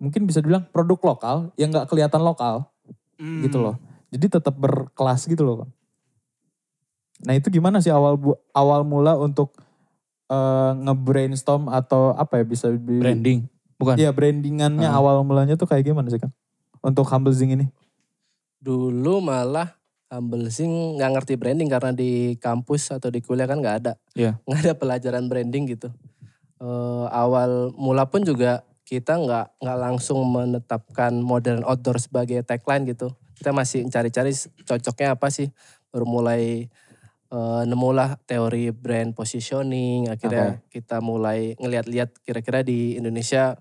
mungkin bisa dibilang produk lokal yang nggak kelihatan lokal Hmm. gitu loh jadi tetap berkelas gitu loh nah itu gimana sih awal bu- awal mula untuk eh, nge-brainstorm atau apa ya bisa di- Branding. Bukan. Iya brandingannya Ah. awal mulanya tuh kayak gimana sih Kang untuk Humble Zing ini Dulu malah Humble Zing nggak ngerti branding karena di kampus atau di kuliah kan nggak ada. Iya. Nggak ada pelajaran branding gitu. Eh, awal mula pun juga kita nggak nggak langsung menetapkan modern outdoor sebagai tagline gitu. Kita masih cari-cari cocoknya apa sih. Baru mulai eh, nemulah teori brand positioning. Akhirnya kita mulai ngeliat-liat kira-kira di Indonesia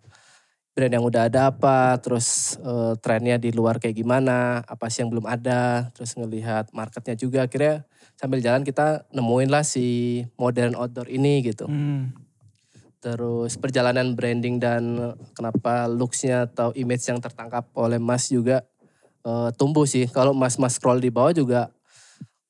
brand yang udah ada apa, terus eh, trennya di luar kayak gimana, apa sih yang belum ada, terus ngelihat marketnya juga. Akhirnya sambil jalan kita nemuin lah si modern outdoor ini gitu. Hmm. Terus perjalanan branding dan kenapa looksnya atau image yang tertangkap oleh Mas juga eh, tumbuh sih. Kalau Mas-Mas scroll di bawah juga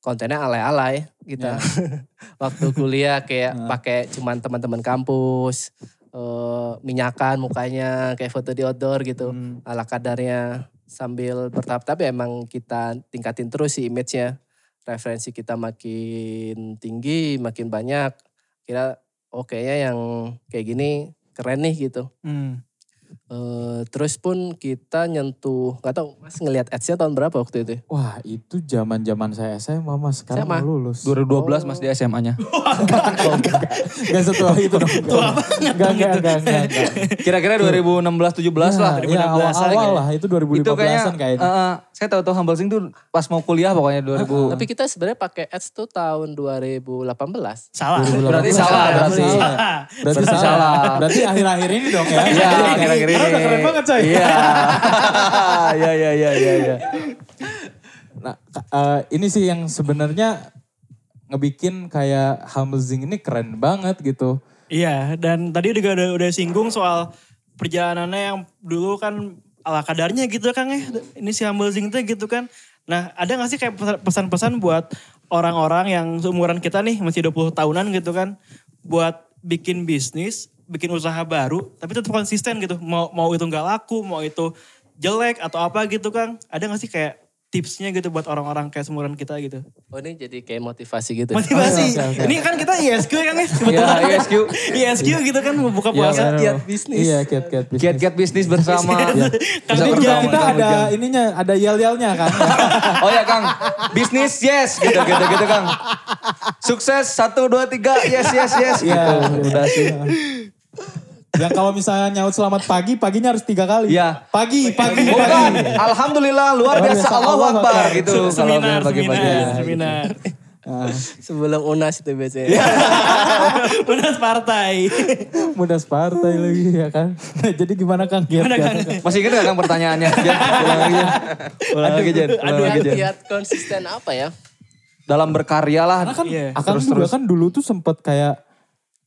kontennya alay-alay kita. Waktu kuliah kayak pakai cuman teman-teman kampus, eh, minyakan mukanya kayak foto di outdoor gitu. Ala kadarnya sambil bertahap-tahap ya emang kita tingkatin terus sih image-nya. Referensi kita makin tinggi, makin banyak. Kira oh kayaknya yang kayak gini keren nih gitu. Hmm. Eh, terus pun kita nyentuh, nggak tahu mas ngelihat ads-nya tahun berapa waktu itu? wah itu zaman zaman saya SMA mas sekarang SMA? lulus 2012 mas di SMA-nya. Gak setua itu dong. Gak, gak, gak, gak, gak, gak. Kira-kira 2016-17 lah. Ya, awal, 2016 awal lah, itu 2015 Itu kayaknya, kayaknya. eh, saya tahu-tahu Humble Sing tuh pas mau kuliah pokoknya 2000. Tapi kita sebenarnya pakai ads tuh tahun 2018. Salah. Berarti salah, berarti. Salah. Berarti salah. Berarti akhir-akhir ini dong ya. Iya, kira-kira ini. Karena udah keren banget coy. Iya. Iya, iya, iya, iya. iya. Nah, eh, ini sih yang sebenarnya ngebikin kayak Humble Zing ini keren banget gitu. Iya, dan tadi juga udah, udah singgung soal perjalanannya yang dulu kan ala kadarnya gitu Kang ya. Ini si Humble Zing tuh gitu kan. Nah ada gak sih kayak pesan- pesan-pesan buat orang-orang yang seumuran kita nih masih 20 tahunan gitu kan. Buat bikin bisnis, bikin usaha baru tapi tetap konsisten gitu. Mau, mau itu gak laku, mau itu jelek atau apa gitu Kang. Ada gak sih kayak tipsnya gitu buat orang-orang kayak seumuran kita gitu. Oh ini jadi kayak motivasi gitu. Motivasi. oke, oke. Ini kan kita ISQ kan ya. Iya, ISQ. ISQ gitu kan mau buka Iya, puasa. benar. kiat bisnis. Iya, kiat kiat bisnis. Kiat-kiat bisnis bersama. Kang Ini juga Ujang. kita Kang ada Ujang. ininya, ada yel-yelnya kan. Oh ya Kang, bisnis yes gitu gitu gitu Kang. Sukses satu dua tiga yes yes yes gitu. Iya, Udah sih. Yang kalau misalnya nyaut selamat pagi, paginya harus tiga kali. Iya. Pagi, pagi, Bukan, pagi. Alhamdulillah luar biasa Allahu Akbar gitu. kalau seminar, pagi-pagi. seminar, seminar. Ah, Sebelum unas itu biasanya. Iya. Unas partai. mudah partai lagi ya kan. Jadi gimana Kang? Kang? Masih ingat gak Kang pertanyaannya? Ulang lagi Jen. Ulang lagi aduh. Kiat konsisten apa ya? Dalam berkarya lah. Karena kan Iya. Akang juga kan dulu tuh sempet kayak,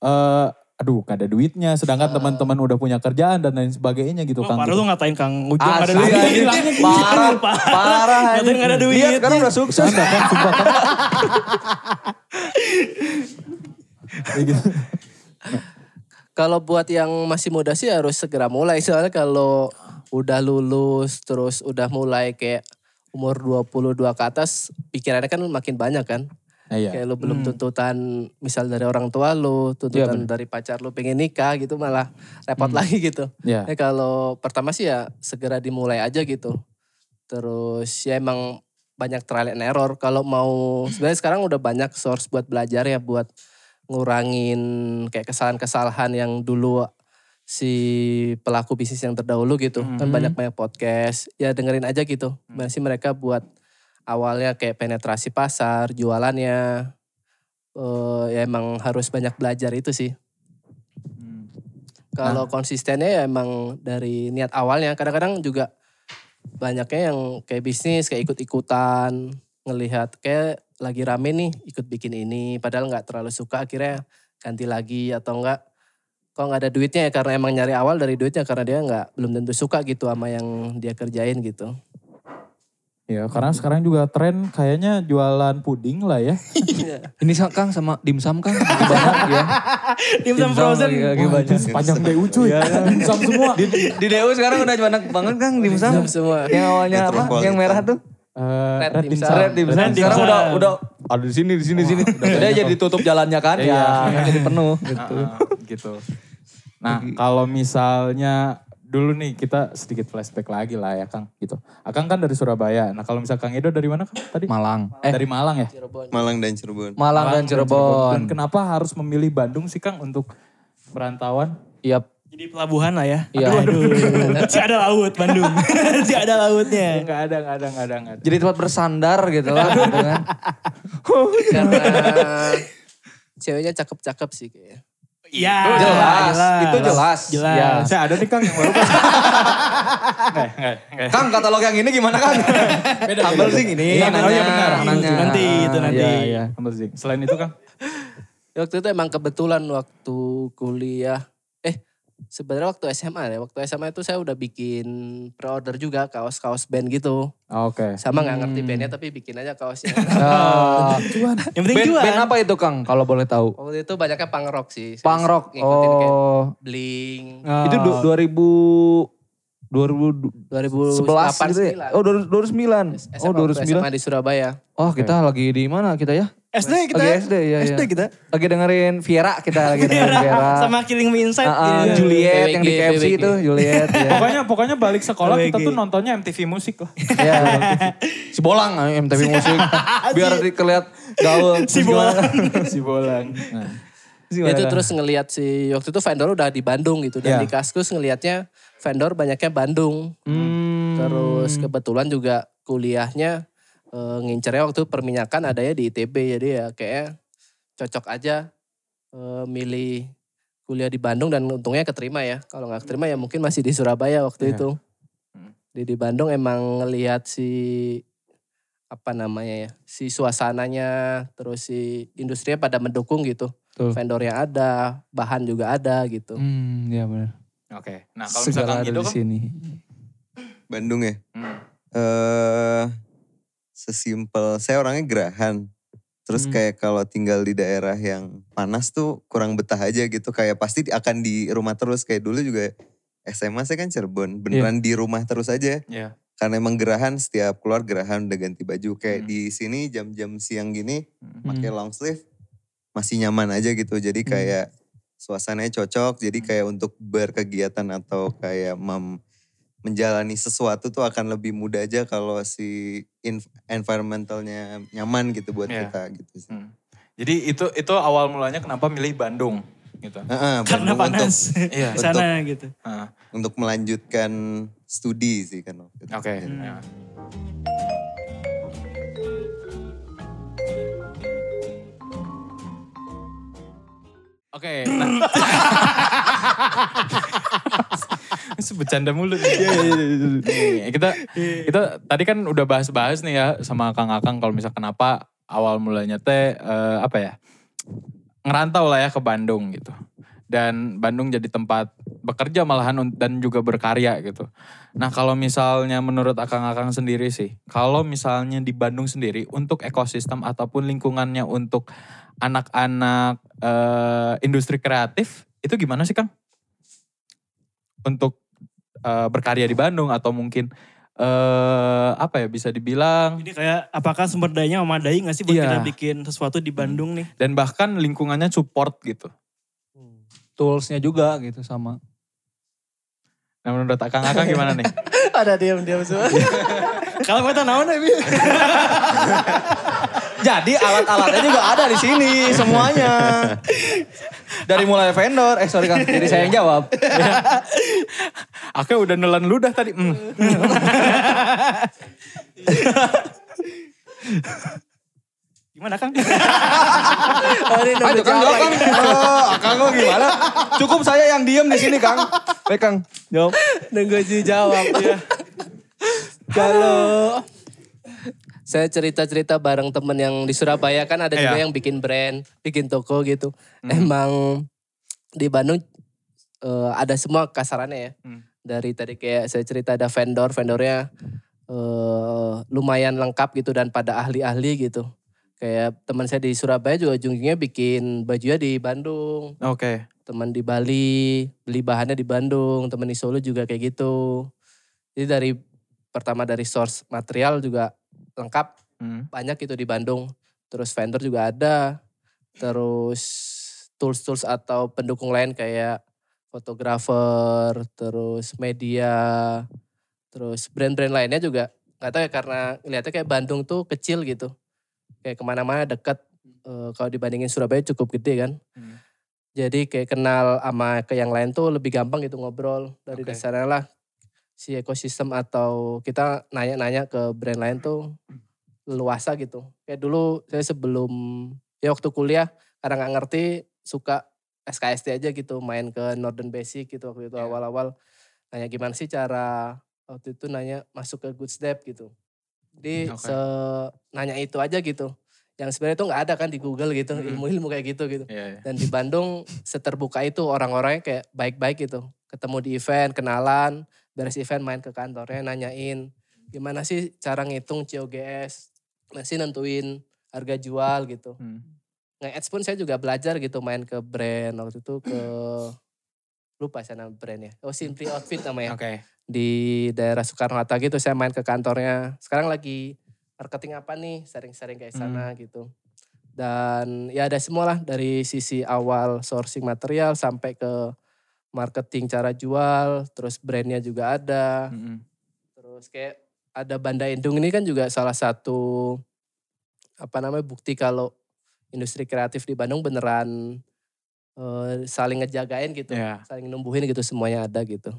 eh aduh gak ada duitnya. Sedangkan teman-teman udah punya kerjaan dan lain sebagainya gitu Oh, Kang. parah gitu. lu ngatain Kang Ujang gak ada duit. anjing. Parah, parah. Ngatain anjing. gak ada duit. Lihat sekarang udah sukses. Bercanda kan, sumpah kan. Gitu. Kalau buat yang masih muda sih harus segera mulai. Soalnya kalau udah lulus terus udah mulai kayak umur 22 ke atas pikirannya kan makin banyak kan. Iya. Kayak lu belum tuntutan misal dari orang tua lu, tuntutan dari pacar lu pengen nikah gitu malah repot lagi gitu. Iya. Ya kalau pertama sih ya segera dimulai aja gitu. Terus ya emang banyak trial and error. Kalau mau sebenarnya sekarang udah banyak source buat belajar ya buat ngurangin kayak kesalahan-kesalahan yang dulu si pelaku bisnis yang terdahulu gitu. Kan banyak banyak podcast. Ya dengerin aja gitu. Gimana sih mereka buat awalnya kayak penetrasi pasar, jualannya. eh ya emang harus banyak belajar itu sih. Kalau konsistennya ya emang dari niat awalnya. Kadang-kadang juga banyaknya yang kayak bisnis, kayak ikut-ikutan. Ngelihat kayak lagi rame nih ikut bikin ini padahal nggak terlalu suka akhirnya ganti lagi atau enggak kalau nggak ada duitnya ya karena emang nyari awal dari duitnya karena dia nggak belum tentu suka gitu sama yang dia kerjain gitu. Ya karena sekarang juga tren kayaknya jualan puding lah ya. Ini sa- Kang sama dimsum Kang. Banyak ya. Dimsum frozen. lagi, lagi Wah, banyak. sepanjang DU cuy. Dimsum semua. Di, di DU sekarang udah banyak banget Kang dimsum. Dimsum semua. Yang awalnya apa? Yang merah tuh. Eh, Red red dimsum. dimsum. Red dimsum. Sekarang udah udah ada di sini di sini sini. Udah jadi tutup jalannya kan. Iya. Ya, jadi penuh gitu. Ah, ah, gitu. Nah kalau misalnya dulu nih kita sedikit flashback lagi lah ya Kang gitu. Akang kan dari Surabaya. Nah kalau misal Kang Edo dari mana Kang tadi? Malang. Eh, Dari Malang ya? Cirebon. Malang dan Cirebon. Malang dan Cirebon. Dan kenapa harus memilih Bandung sih Kang untuk perantauan? Iya. Jadi pelabuhan lah ya. Iya. Aduh, aduh. si ada laut Bandung. si ada lautnya. Enggak ada, enggak ada, enggak ada, enggak ada. Jadi tempat bersandar gitu lah. gitu kan. Karena ceweknya cakep-cakep sih kayaknya. Iya. Jelas, itu jelas. Jelas. Ya. Saya ada nih Kang yang baru. Kang. Enggak, enggak, enggak. Kang katalog yang ini gimana Kang? Beda, Humble. Sing ini. Iya, nanya, oh iya benar. nanya. Nanti, itu nanti. Iya, iya. Humble Sing. Selain itu Kang? Waktu itu emang kebetulan waktu kuliah. Sebenarnya waktu SMA ya. Waktu SMA itu saya udah bikin pre-order juga kaos-kaos band gitu. Oke. Sama nggak ngerti bandnya tapi bikin aja kaosnya. Ah. Yang penting band, jual. band apa itu Kang kalau boleh tahu? waktu itu banyaknya punk rock sih. Saya Punk rock. Ngikutin kayak Oh. Blink. Itu du- 2000 2011 2008 gitu ya? Oh 2009. SMA, Oh waktu 2009. SMA di Surabaya. Oh kita lagi di mana kita ya? SD kita. Lagi SD ya. SD ya. kita. Lagi dengerin Viera kita lagi dengerin Viera. Sama Killing Me Inside. Ah, Iya. Juliet yang di BWG, KFC itu Juliet ya. Pokoknya pokoknya balik sekolah kita OWG. tuh nontonnya MTV musik lah. ya. Si Bolang ah, MTV musik biar dikelihat gaul. Si? Bolang. si Bolang. Nah. Ya gimana, itu terus ngelihat si waktu itu vendor udah di Bandung gitu dan Iya. di Kaskus ngelihatnya vendor banyaknya Bandung. Hmm. Terus kebetulan juga kuliahnya eh, ngincernya waktu perminyakan adanya di ITB jadi ya kayak cocok aja eh, milih kuliah di Bandung dan untungnya keterima ya. Kalau nggak keterima ya mungkin masih di Surabaya waktu Iya. itu. Hmm. Di di Bandung emang ngelihat si apa namanya ya si suasananya terus si industrinya pada mendukung gitu Betul. vendor yang ada bahan juga ada gitu Hmm, iya benar. Oke. Nah kalau misalkan ada gitu di kan. sini. Bandung ya. Hmm. eh sesimpel saya orangnya gerahan. Terus Hmm. kayak kalau tinggal di daerah yang panas tuh kurang betah aja gitu. Kayak pasti akan di rumah terus. Kayak dulu juga SMA saya kan Cirebon. Beneran di rumah terus aja. Iya. Karena emang gerahan setiap keluar gerahan udah ganti baju. Kayak Hmm. di sini jam-jam siang gini Hmm. pakai long sleeve masih nyaman aja gitu. Jadi kayak suasananya cocok. Jadi kayak untuk berkegiatan atau kayak mem- menjalani sesuatu tuh akan lebih mudah aja kalau si environmentalnya nyaman gitu buat Iya. kita gitu. sih. Hmm. Jadi itu itu awal mulanya kenapa milih Bandung gitu. Heeh, Karena Bandung panas. Iya. Di sana gitu. Ah, Untuk, untuk melanjutkan studi sih kan. waktu itu. Oke. Hmm. ya. Oke, nah. Bercanda mulu nih. Nih, kita kita tadi kan udah bahas-bahas nih ya sama Kang Akang kalau misal kenapa awal mulanya teh eh, apa ya? ngerantau lah ya ke Bandung gitu. Dan Bandung jadi tempat bekerja malahan dan juga berkarya gitu. Nah kalau misalnya menurut akang-akang sendiri sih, kalau misalnya di Bandung sendiri untuk ekosistem ataupun lingkungannya untuk anak-anak eh, industri kreatif itu gimana sih Kang? Untuk eh, berkarya di Bandung atau mungkin eh apa ya bisa dibilang Jadi kayak apakah sumber dayanya memadai gak sih buat Iya. kita bikin sesuatu di Bandung nih? dan bahkan lingkungannya support gitu. Toolsnya juga gitu sama. Nah menurut akang-akang gimana nih? ada diam-diam semua Kalau kita naon ya? Jadi alat-alatnya juga ada di sini semuanya. Dari mulai vendor, eh sorry Kang, jadi saya yang jawab. Aku udah nelan ludah tadi. Hmm. Gimana Kang? Ayo Kang jawab Kang. Oh, Kang lo gimana? Cukup saya yang diem di sini Kang. Baik Kang, jawab. nunggu dijawab ya kalau saya cerita-cerita bareng temen yang di Surabaya kan ada juga Iya. yang bikin brand, bikin toko gitu. Emang di Bandung eh, ada semua kasarannya ya. Hmm. Dari tadi kayak saya cerita ada vendor, vendornya eh, lumayan lengkap gitu dan pada ahli-ahli gitu. Kayak teman saya di Surabaya juga ujung-ujungnya bikin bajunya di Bandung. Oke. Teman di Bali, beli bahannya di Bandung. Teman di Solo juga kayak gitu. Jadi dari pertama dari source material juga lengkap Hmm. banyak itu di Bandung. Terus vendor juga ada. Terus tools-tools atau pendukung lain kayak fotografer, terus media, terus brand-brand lainnya juga nggak tahu ya karena ngeliatnya kayak Bandung tuh kecil gitu. Kayak ke mana-mana dekat. Eh, kalau dibandingin Surabaya cukup gede kan. Hmm. Jadi kayak kenal sama ke yang lain tuh lebih gampang gitu ngobrol. Dari Oke. dasarnya lah si ekosistem atau kita nanya-nanya ke brand lain tuh luasa gitu. Kayak dulu saya sebelum ya waktu kuliah karena nggak ngerti suka SKSD aja gitu main ke Northern Basic gitu waktu itu Iya. awal-awal nanya gimana sih cara waktu itu nanya masuk ke Good Step gitu. Jadi Oke. se nanya itu aja gitu. Yang sebenarnya itu nggak ada kan di Google gitu Mm-mm. ilmu-ilmu kayak gitu gitu. Iya, iya. Dan di Bandung seterbuka itu orang-orangnya kayak baik-baik gitu. Ketemu di event, kenalan, beres event main ke kantornya nanyain gimana sih cara ngitung COGS, masih nentuin harga jual gitu. Hmm. Nge-ads pun saya juga belajar gitu main ke brand waktu itu ke lupa saya nama brandnya. Oh Simply Outfit namanya Oke. di daerah Soekarno Hatta gitu saya main ke kantornya. Sekarang lagi marketing apa nih, sering-sering kayak sana gitu. Dan ya ada semua lah dari sisi awal sourcing material sampai ke marketing cara jual, terus brandnya juga ada. Mm-mm. Terus kayak ada Banda Indung ini kan juga salah satu apa namanya bukti kalau industri kreatif di Bandung beneran eh, saling ngejagain gitu, Iya. saling numbuhin gitu semuanya ada gitu.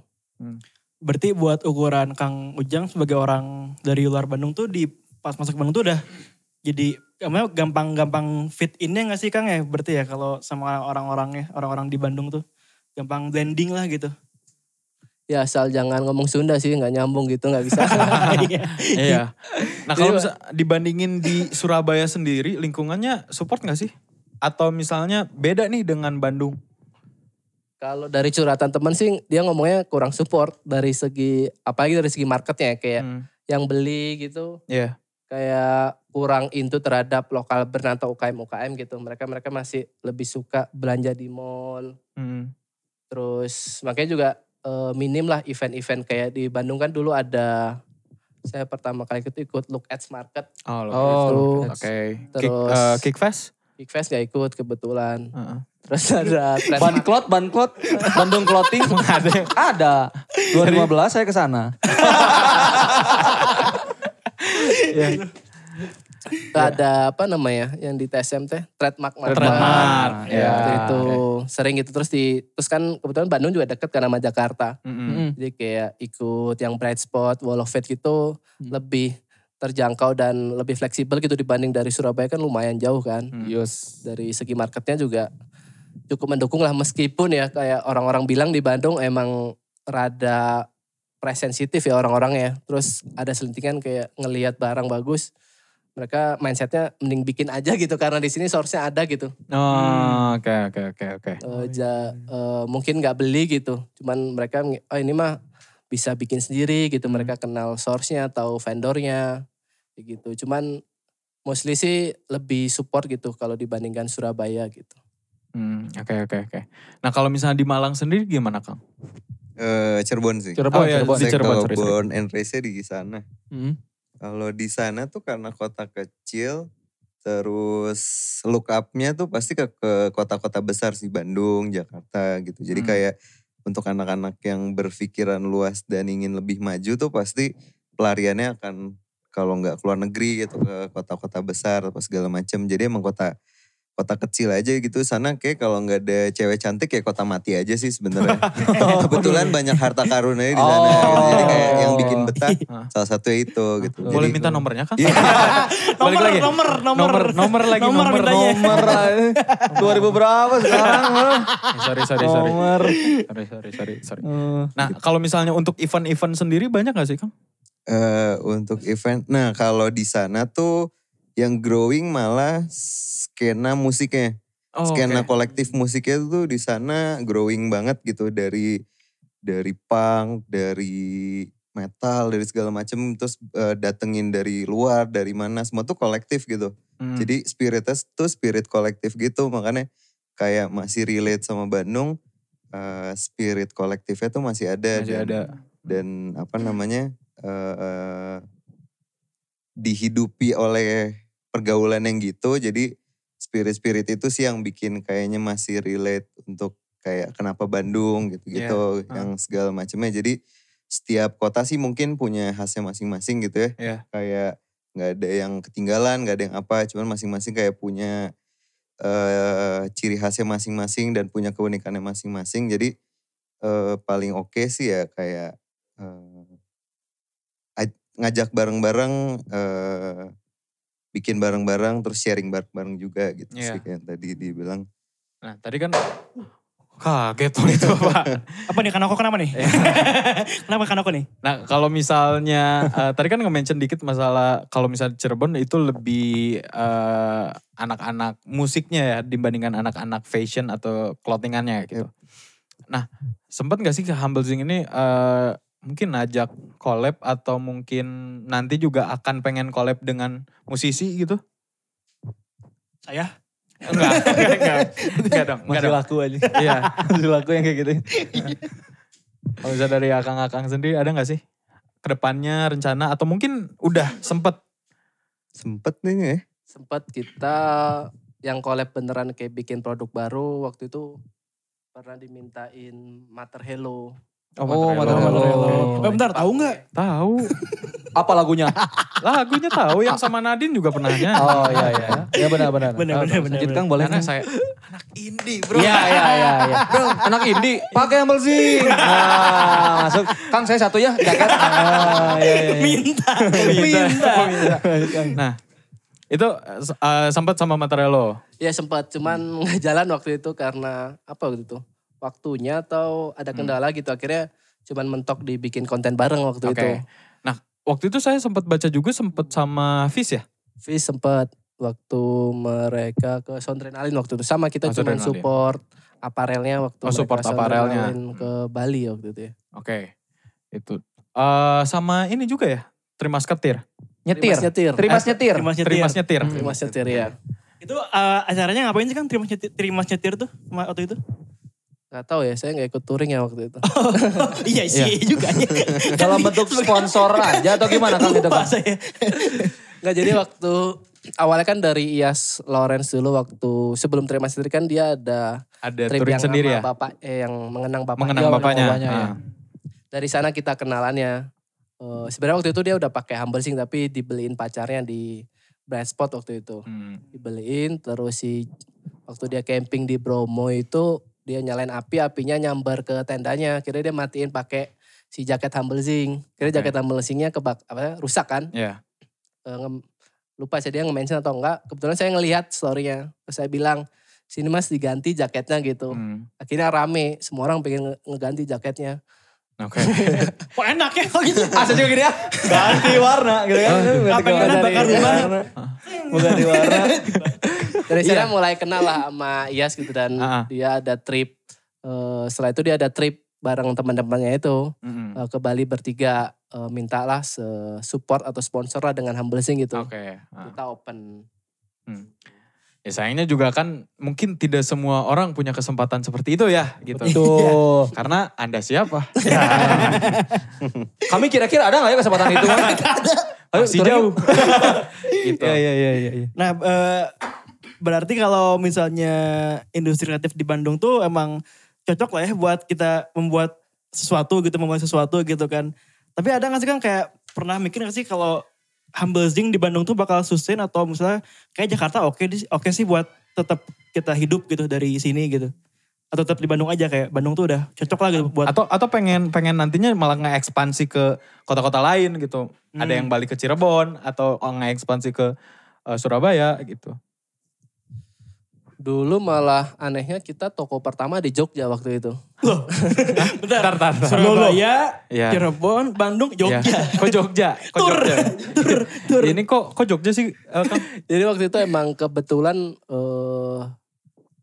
Berarti buat ukuran Kang Ujang sebagai orang dari luar Bandung tuh di pas masuk Bandung tuh udah jadi namanya gampang-gampang fit innya gak sih Kang ya? Berarti ya kalau sama orang-orangnya, orang-orang di Bandung tuh gampang blending lah gitu. Ya asal jangan ngomong Sunda sih, nggak nyambung gitu, nggak bisa. Iya. Nah kalau bisa dibandingin di Surabaya sendiri, lingkungannya support nggak sih? Atau misalnya beda nih dengan Bandung? Kalau dari curhatan temen sih, dia ngomongnya kurang support dari segi, apalagi dari segi marketnya kayak Hmm. yang beli gitu, Iya. kayak kurang into terhadap lokal brand atau UKM UKM gitu. Mereka mereka masih lebih suka belanja di mall. Hmm. Terus makanya juga eh, minim lah event-event kayak di Bandung kan dulu ada saya pertama kali itu ikut Look Ads Market. Oh, Oh. Oke. Kick, Terus- eh, Kickfest? Big Fest gak ikut kebetulan. Heeh. Terus ada Ban Cloth, Ban Cloth, Bandung Clothing. ada Ada. 2015 saya ke sana. ada apa namanya yang di TSM teh trademark Market. Trademark, ya, ya. itu sering gitu terus di terus kan kebetulan Bandung juga deket kan sama Jakarta. Mm. jadi kayak ikut yang Bright Spot Wall of Fate gitu Hmm. lebih terjangkau dan lebih fleksibel gitu dibanding dari Surabaya kan lumayan jauh kan Hmm. Yus. dari segi marketnya juga cukup mendukung lah meskipun ya kayak orang-orang bilang di Bandung emang rada price sensitif ya orang-orangnya terus ada selentingan kayak ngelihat barang bagus mereka mindsetnya mending bikin aja gitu karena di sini source-nya ada gitu Oh, oke oke oke oke. Eh, eh, mungkin nggak beli gitu cuman mereka oh ini mah bisa bikin sendiri gitu mereka kenal source-nya atau vendornya gitu cuman mostly sih lebih support gitu kalau dibandingkan Surabaya gitu Hmm, oke oke oke. Nah kalau misalnya di Malang sendiri gimana Kang? Eh, Cirebon sih. Cirebon, Oh, iya, Cirebon. di Saya Cirebon, born and di sana. Mm. Kalau di sana tuh karena kota kecil, terus look up-nya tuh pasti ke kota-kota besar sih, Bandung, Jakarta gitu. Jadi Hmm. kayak untuk anak-anak yang berpikiran luas dan ingin lebih maju tuh pasti pelariannya akan kalau nggak keluar negeri atau ke kota-kota besar apa segala macam. Jadi emang kota kota kecil aja gitu sana kayak kalau nggak ada cewek cantik ya kota mati aja sih sebenarnya. Kebetulan banyak harta karunnya di sana. gitu. Jadi kayak yang bikin betah Oh. salah satu itu gitu. Boleh Jadi- minta nomornya? Iya. Balik nomor, lagi. nomor, nomor, Nomor, nomor lagi, nomor, nomor. Nomor aja. 2000 berapa sekarang? Eh, sorry sorry sorry. Nomor. Sorry sorry sorry sorry. Eh, Nah kalau misalnya untuk event-event sendiri banyak gak sih Kang? eh untuk event. Nah kalau di sana tuh yang growing malah skena musiknya. Oh, skena oke. kolektif musiknya tuh di sana growing banget gitu dari dari punk, dari metal, dari segala macem terus eh, datengin dari luar, dari mana semua tuh kolektif gitu. Hmm. Jadi spiritnya tuh spirit kolektif gitu makanya kayak masih relate sama Bandung. eh, spirit kolektifnya tuh masih ada. Masih dan, ada. Dan apa namanya eh dihidupi oleh pergaulan yang gitu. Jadi spirit-spirit itu sih yang bikin kayaknya masih relate untuk kayak kenapa Bandung gitu-gitu. Iya. Yang segala macamnya. Jadi setiap kota sih mungkin punya khasnya masing-masing gitu ya Iya. kayak nggak ada yang ketinggalan, nggak ada yang apa, cuman masing-masing kayak punya eh ciri khasnya masing-masing dan punya keunikannya masing-masing. Jadi eh paling oke sih ya kayak eh, aj- ngajak bareng-bareng, eh bikin bareng-bareng, terus sharing bareng-bareng juga gitu Iya. sih kayak tadi dibilang. Nah tadi kan kaget tuh itu Pak. Apa nih Kanoko kenapa nih? Iya. kenapa Kanoko nih? Nah kalau misalnya eh, tadi kan nge-mention dikit masalah kalau misalnya Cirebon itu lebih eh, anak-anak musiknya ya dibandingkan anak-anak fashion atau clothingannya gitu. Nah sempat gak sih ke Humble Zing ini eh, mungkin ajak collab atau mungkin nanti juga akan pengen collab dengan musisi gitu? Saya? Enggak, enggak, enggak, enggak dong, enggak Masih dong. laku aja. Iya. Masih laku yang kayak gitu. Kalau misalnya dari akang-akang sendiri ada gak sih? Ke depannya rencana atau mungkin udah sempet? Sempet nih ya. Sempat kita yang collab beneran kayak bikin produk baru waktu itu pernah dimintain Mater Hello. Oh, Mater Hello. Hello. Eh, bentar, tahu nggak? Tahu. Apa lagunya? Lagunya tahu yang sama Nadine juga pernah nyanyi. Oh iya iya. Ya benar-benar. Benar, benar, benar, Sedikit Kang boleh Karena saya anak indie bro. Iya iya iya. iya. Bro, anak indie pakai Humble Zing. Nah, masuk. Kang saya satu ya jaket. Ah, iya, iya, iya. Minta, Minta. minta. Nah itu eh, sempat sama Matarello. Ya sempat, cuman nggak jalan waktu itu karena apa waktu itu? Waktunya atau ada kendala gitu. Akhirnya cuman mentok dibikin konten bareng waktu Oke. itu. Nah waktu itu saya sempat baca juga sempat sama Fis ya. Fis sempat waktu mereka ke Soundrenalin waktu itu. Sama kita Oh, cuman Soundrenalin. support aparelnya waktu Oh, support mereka aparelnya. Ke Bali waktu itu ya. Oke. Itu Eh, sama ini juga ya. Trimas Ketir. Nyetir. Trimas nyetir. Trimas nyetir. Trimas nyetir. Trimas Nyetir. Trimas nyetir ya. Itu eh, acaranya ngapain sih kan Trimas nyetir, Trimas nyetir tuh waktu itu? Gak tahu ya, saya gak ikut touring ya waktu itu. iya sih juga. ya. Dalam bentuk sponsor aja atau gimana Kang itu Lupa Kang? saya. Nggak jadi waktu awalnya kan dari Ias Lawrence dulu waktu sebelum terima sendiri kan dia ada Ada trip touring yang sendiri sama ya. bapak eh yang mengenang bapak. Mengenang Iya, bapaknya. bapaknya, ya. Ah. Dari sana kita kenalannya. Eh, Sebenarnya waktu itu dia udah pakai Humble Sing tapi dibeliin pacarnya di Bright Spot waktu itu. Hmm. Dibeliin terus si waktu dia camping di Bromo itu dia nyalain api, apinya nyambar ke tendanya. Kira dia matiin pakai si jaket Humble Zing. Kira Oke. jaket Humble Zingnya kebak apa rusak kan? Ya. Eh, nge- lupa saya dia nge-mention atau enggak. Kebetulan saya ngelihat story-nya. Terus saya bilang, sini mas diganti jaketnya gitu. Hmm. Akhirnya rame, semua orang pengen nge- ngeganti jaketnya. Oke. Kok enak ya kalau gitu? Asa juga gini ya. Ganti warna gitu kan. Apa yang ada bakar rumah? ganti warna. Dari sana mulai kenal lah sama Iyas gitu dan Ah, ah. dia ada trip. eh, setelah itu dia ada trip bareng teman-temannya itu Mm-mm. eh, ke Bali bertiga. Eh, mintalah support atau sponsor lah dengan Humble Sing gitu. Oke. ah. Kita open. Hmm. Ya sayangnya juga kan mungkin tidak semua orang punya kesempatan seperti itu ya gitu. Tuh. Karena Anda siapa? Kami kira-kira ada gak ya kesempatan itu? Ayo, Masih jauh. gitu. Iya, iya, iya, iya. iya. Nah, eh, berarti kalau misalnya industri kreatif di Bandung tuh emang cocok lah ya buat kita membuat sesuatu gitu, membuat sesuatu gitu kan. Tapi ada gak sih kan kayak pernah mikir gak sih kalau Humble Zing di Bandung tuh bakal sustain atau misalnya kayak Jakarta oke di- oke sih buat tetap kita hidup gitu dari sini gitu. Atau tetap di Bandung aja kayak Bandung tuh udah cocok lah gitu buat Atau atau pengen pengen nantinya malah nge-ekspansi ke kota-kota lain gitu. Ada Hmm. yang balik ke Cirebon atau nge-ekspansi ke eh, Surabaya gitu. Dulu malah anehnya kita toko pertama di Jogja waktu itu. Loh, bentar. Bentar, bentar, bentar. Surabaya, Iya. Cirebon, Bandung, Jogja. Ya. Kok Jogja? Kok Tur, Jogja? tur, tur. Ini kok kok Jogja sih, eh? Jadi waktu itu emang kebetulan eh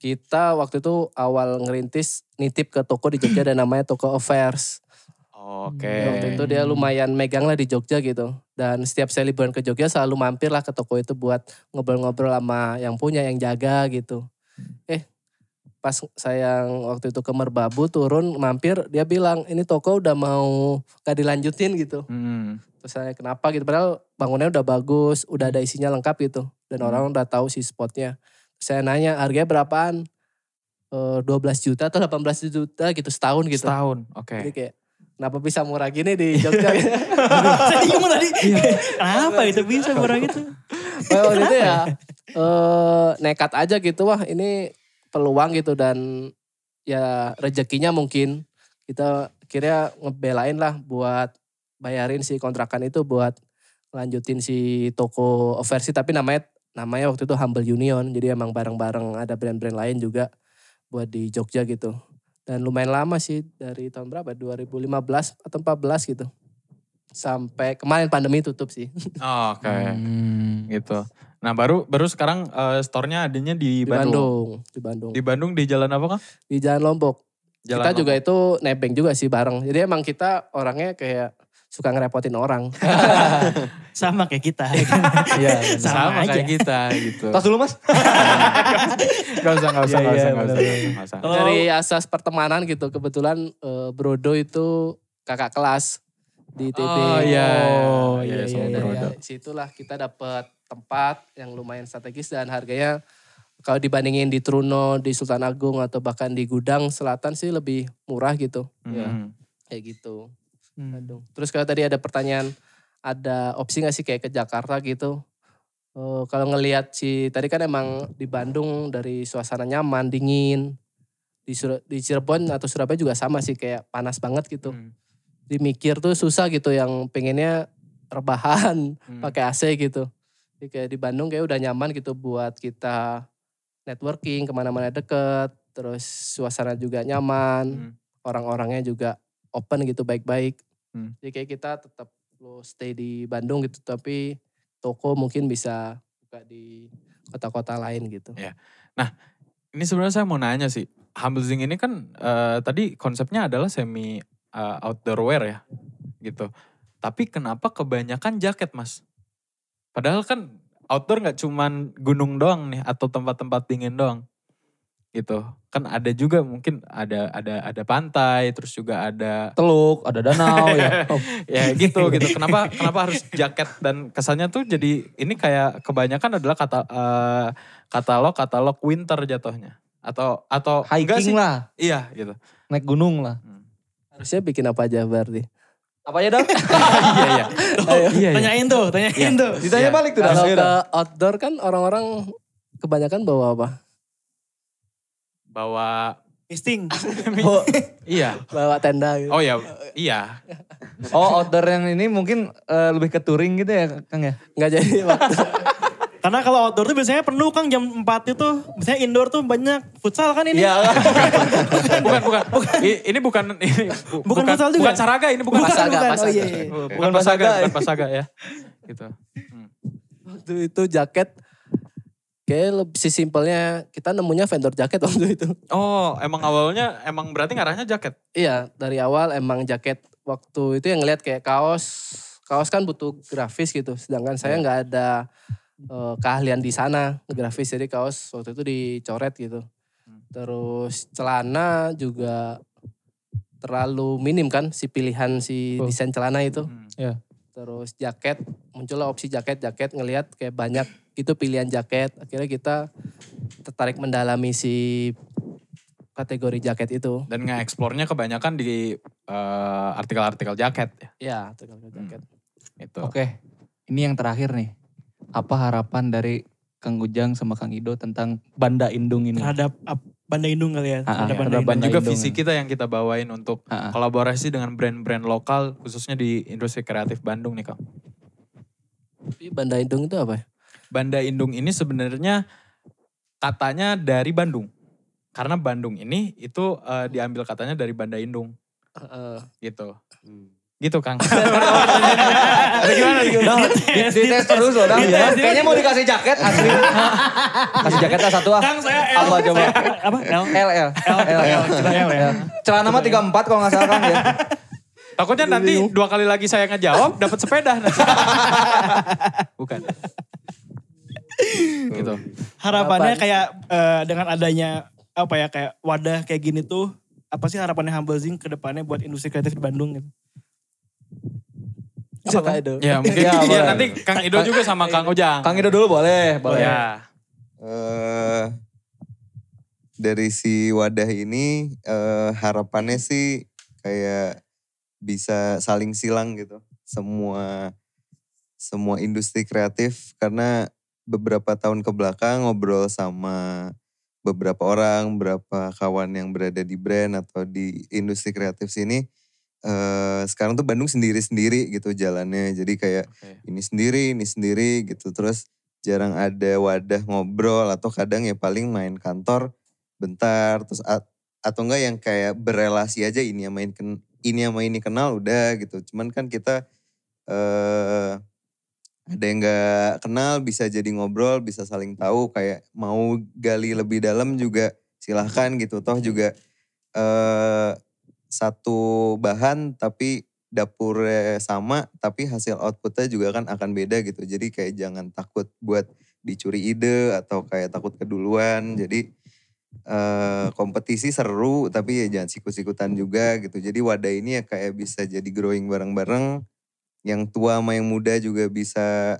kita waktu itu awal ngerintis nitip ke toko di Jogja dan namanya toko Affairs. Oke. Waktu itu dia lumayan megang lah di Jogja gitu. Dan setiap saya liburan ke Jogja selalu mampir lah ke toko itu buat ngobrol-ngobrol sama yang punya, yang jaga gitu. Eh pas saya waktu itu ke Merbabu turun mampir dia bilang ini toko udah mau gak dilanjutin gitu. Hmm. Terus saya kenapa gitu padahal bangunnya udah bagus, udah ada isinya lengkap gitu. Dan orang udah tahu sih spotnya. Saya nanya harganya berapaan? Eh 12 juta atau 18 juta gitu setahun gitu. Setahun. Oke. Jadi kayak kenapa bisa murah gini di Jogja? Saya bingung tadi. Iya. Kenapa itu bisa murah gitu? Well, waktu itu ya eh nekat aja gitu wah ini peluang gitu dan ya rezekinya mungkin kita kira ngebelain lah buat bayarin si kontrakan itu buat lanjutin si toko versi tapi namanya namanya waktu itu Humble Union jadi emang bareng-bareng ada brand-brand lain juga buat di Jogja gitu dan lumayan lama sih dari tahun berapa 2015 atau 14 gitu sampai kemarin pandemi tutup sih Oh, Oke. Hmm. Gitu. Nah baru baru sekarang eh, store-nya adanya di, di Bandung. Bandung di Bandung Di Bandung di jalan apa Kang? di Jalan Lombok. Jalan kita juga Lombok. itu nebeng juga sih bareng. Jadi emang kita orangnya kayak suka ngerepotin orang. Sama kayak kita. Iya. Sama sama, aja. kayak kita gitu. Tos dulu mas. Gak usah, gak usah, Iya, gak iya, usah, gak usah. Kalau- Dari asas pertemanan gitu. Kebetulan eh, Brodo itu kakak kelas di TB. Oh iya, Oh, iya, iya, sama iya, Brodo. Dari situlah kita dapat tempat yang lumayan strategis dan harganya kalau dibandingin di Truno, di Sultan Agung atau bahkan di Gudang Selatan sih lebih murah gitu. Ya, Hmm. kayak gitu. Hmm. Bandung. Terus kalau tadi ada pertanyaan, ada opsi gak sih kayak ke Jakarta gitu? Eh, kalau ngelihat si tadi kan emang di Bandung dari suasana nyaman, dingin. Di, Sur- di Cirebon atau Surabaya juga sama sih kayak panas banget gitu. Hmm. Dimikir tuh susah gitu yang pengennya rebahan, Hmm. pakai AC gitu. Jadi kayak di Bandung kayak udah nyaman gitu buat kita networking ke mana-mana deket. Terus suasana juga nyaman Hmm. orang-orangnya juga open gitu baik-baik. Hmm. Jadi kayak kita tetap lo stay di Bandung gitu tapi toko mungkin bisa buka di kota-kota lain gitu. Ini sebenarnya saya mau nanya sih. Humble Zing ini kan eh, tadi konsepnya adalah semi eh, outdoor wear ya. Gitu. Tapi kenapa kebanyakan jaket mas? Padahal kan outdoor nggak cuman gunung doang nih atau tempat-tempat dingin doang. Gitu. Kan ada juga mungkin ada ada ada pantai terus juga ada Teluk, ada danau ya. Oh, ya gitu gitu. Kenapa kenapa harus jaket dan kesannya tuh jadi ini kayak kebanyakan adalah kata eh, katalog katalog winter jatuhnya atau atau enggak sih? hiking lah, Iya gitu. naik gunung lah. Harusnya bikin apa aja berarti. Apa ya dong? iya iya. Tuh, iya, iya. tanyain tuh, tanyain tuh. Ditanya Iya. balik tuh. Kalau dah. ke outdoor kan orang-orang kebanyakan bawa apa? Bawa Misting. Oh, iya. Bawa tenda gitu. Oh ya, iya. oh outdoor yang ini mungkin eh, lebih ke touring gitu ya Kang ya? Nggak jadi waktu. Karena kalau outdoor tuh biasanya penuh Kang jam 4 itu. Biasanya indoor tuh banyak futsal kan ini. Iya. Bukan bukan. I- ini bukan ini bu- Bukan futsal juga? Bukan Saraga ini bukan. Bukan, Pasaga, bukan. Pasaga. Oh iya, iya. Bukan, Bukan Pasaga, Pasaga. bukan Pasaga ya. Gitu. Hmm. waktu itu jaket kayak lebih si simpelnya kita nemunya vendor jaket waktu itu. Oh, emang awalnya emang berarti ngarahnya jaket. Iya, dari awal emang jaket waktu itu yang ngeliat kayak kaos, kaos kan butuh grafis gitu. Sedangkan saya Iya. nggak ada eh, keahlian di sana grafis, jadi kaos waktu itu dicoret gitu. Hmm. Terus celana juga terlalu minim kan si pilihan si Oh. desain celana itu. Hmm. Iya. Terus jaket, muncullah opsi jaket-jaket ngelihat kayak banyak itu pilihan jaket. Akhirnya kita tertarik mendalami si kategori jaket itu. Dan nge-explore-nya kebanyakan di eh, artikel-artikel jaket ya. Ya, tergantung jaket. Gitu. Oke, ini yang terakhir nih. Apa harapan dari Kang Ujang sama Kang Ido tentang Banda Indung ini? Terhadap ap- Banda Indung kali ya. Ah, ah, Terhadap Banda Indung. Dan Banda juga Indung visi kita yang kita bawain untuk Ah, ah. kolaborasi dengan brand-brand lokal khususnya di industri kreatif Bandung nih Kang. Tapi Banda Indung itu apa ya? Banda Indung ini sebenarnya katanya dari Bandung. karena Bandung ini itu eh, diambil katanya dari Banda Indung Heeh. gitu. Hmm. Gitu Kang. Ada gimana? Di, di tes terus loh, Dang. Kayaknya mau dikasih jaket asli. Kasih jaketnya satu ah. Kang saya L. Apa coba? Apa? L. L, L. L, L, L. Ya. Celana mah 34 kalau nggak salah Kang ya. Takutnya nanti dua kali lagi saya ngejawab dapat sepeda. Bukan. gitu. Harapannya kayak eh, dengan adanya apa ya kayak wadah kayak gini tuh apa sih harapannya Humble Zing ke depannya buat industri kreatif di Bandung gitu? Coba itu. Ya mungkin Ya, ya, nanti Kang Ido juga sama Kang Ujang. Kang Ido dulu boleh, boleh. Ya. eh dari si wadah ini eh, harapannya sih kayak bisa saling silang gitu semua semua industri kreatif karena beberapa tahun ke belakang ngobrol sama beberapa orang, beberapa kawan yang berada di brand atau di industri kreatif sini eh sekarang tuh Bandung sendiri-sendiri gitu jalannya. Jadi kayak Oke. ini sendiri, ini sendiri gitu. Terus jarang ada wadah ngobrol atau kadang ya paling main kantor bentar terus at- atau enggak yang kayak berelasi aja ini yang main ken- ini sama ini kenal udah gitu. Cuman kan kita eh ada yang nggak kenal bisa jadi ngobrol, bisa saling tahu kayak mau gali lebih dalam juga silahkan gitu. Toh juga eh satu bahan tapi dapurnya sama tapi hasil outputnya juga kan akan beda gitu. Jadi kayak jangan takut buat dicuri ide atau kayak takut keduluan. Jadi eh kompetisi seru tapi ya jangan sikut-sikutan juga gitu. Jadi wadah ini ya kayak bisa jadi growing bareng-bareng. Yang tua sama yang muda juga bisa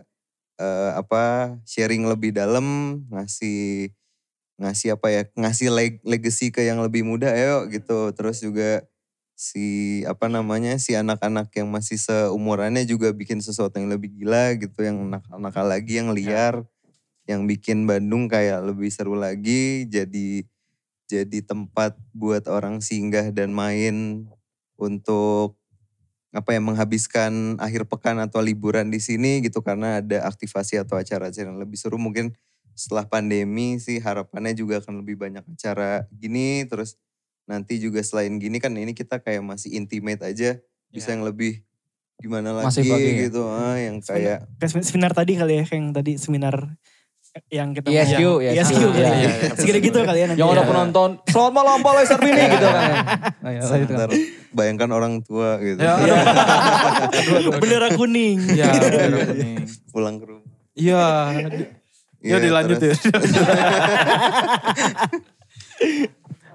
eh, apa sharing lebih dalam, ngasih ngasih apa ya ngasih leg- legacy ke yang lebih muda ayo gitu. Terus juga si apa namanya si anak-anak yang masih seumurannya juga bikin sesuatu yang lebih gila gitu yang nakal-nakal lagi yang liar yang bikin Bandung kayak lebih seru lagi jadi jadi tempat buat orang singgah dan main untuk apa ya menghabiskan akhir pekan atau liburan di sini gitu karena ada aktivasi atau acara-acara yang lebih seru. Mungkin setelah pandemi sih harapannya juga akan lebih banyak acara gini. Terus nanti juga selain gini kan ini kita kayak masih intimate aja. Bisa Ya. yang lebih gimana lagi lagi ya? gitu. Ah, yang kayak Kayak sem- seminar tadi kali ya, yang tadi seminar yang kita ISQ, mau- ISQ, ISQ kali iya, ya. iya, iya. Segede gitu kali ya nanti. Yang udah ya. penonton, selamat malam Pak Laser Bini gitu kan. ya. Nah, ya, lanjut, Kang. Ntar bayangkan orang tua gitu Ya, Bendera kuning. Iya, bendera kuning. pulang ke rumah Iya. Ya, dilanjut terus- ya.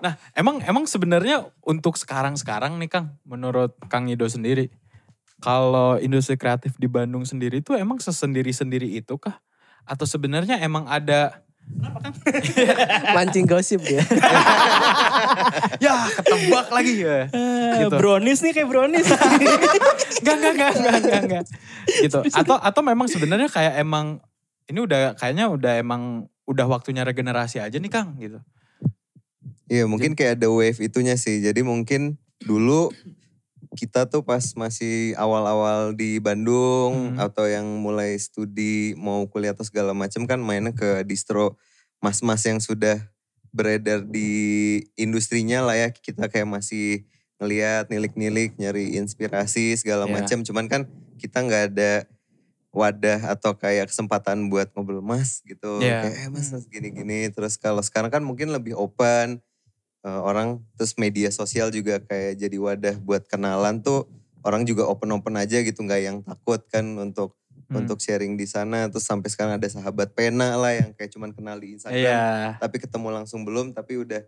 nah, emang emang sebenarnya untuk sekarang-sekarang nih Kang, menurut Kang Ido sendiri, kalau industri kreatif di Bandung sendiri itu emang sesendiri-sendiri itu kah? Atau sebenarnya emang ada Mancing gosip dia. ya ketebak lagi ya. Eh, Gitu. Brownies nih kayak brownies. Enggak, enggak, enggak, enggak, enggak. Gitu. Atau atau memang sebenarnya kayak emang ini udah kayaknya udah emang udah waktunya regenerasi aja nih Kang gitu. Iya mungkin kayak ada wave itunya sih. Jadi mungkin dulu kita tuh pas masih awal-awal di Bandung Hmm. atau yang mulai studi mau kuliah atau segala macam kan mainnya ke distro mas-mas yang sudah beredar di industrinya lah ya. Kita kayak masih ngeliat nilik-nilik nyari inspirasi segala Iya. macam. Cuman kan kita nggak ada wadah atau kayak kesempatan buat ngobrol mas gitu. Iya. Kayak eh mas, mas gini-gini. Terus kalau sekarang kan mungkin lebih open eh, orang terus media sosial juga kayak jadi wadah buat kenalan tuh orang juga open-open aja gitu nggak yang takut kan untuk Hmm. untuk sharing di sana terus sampai sekarang ada sahabat pena lah yang kayak cuman kenal di Instagram Iya. tapi ketemu langsung belum tapi udah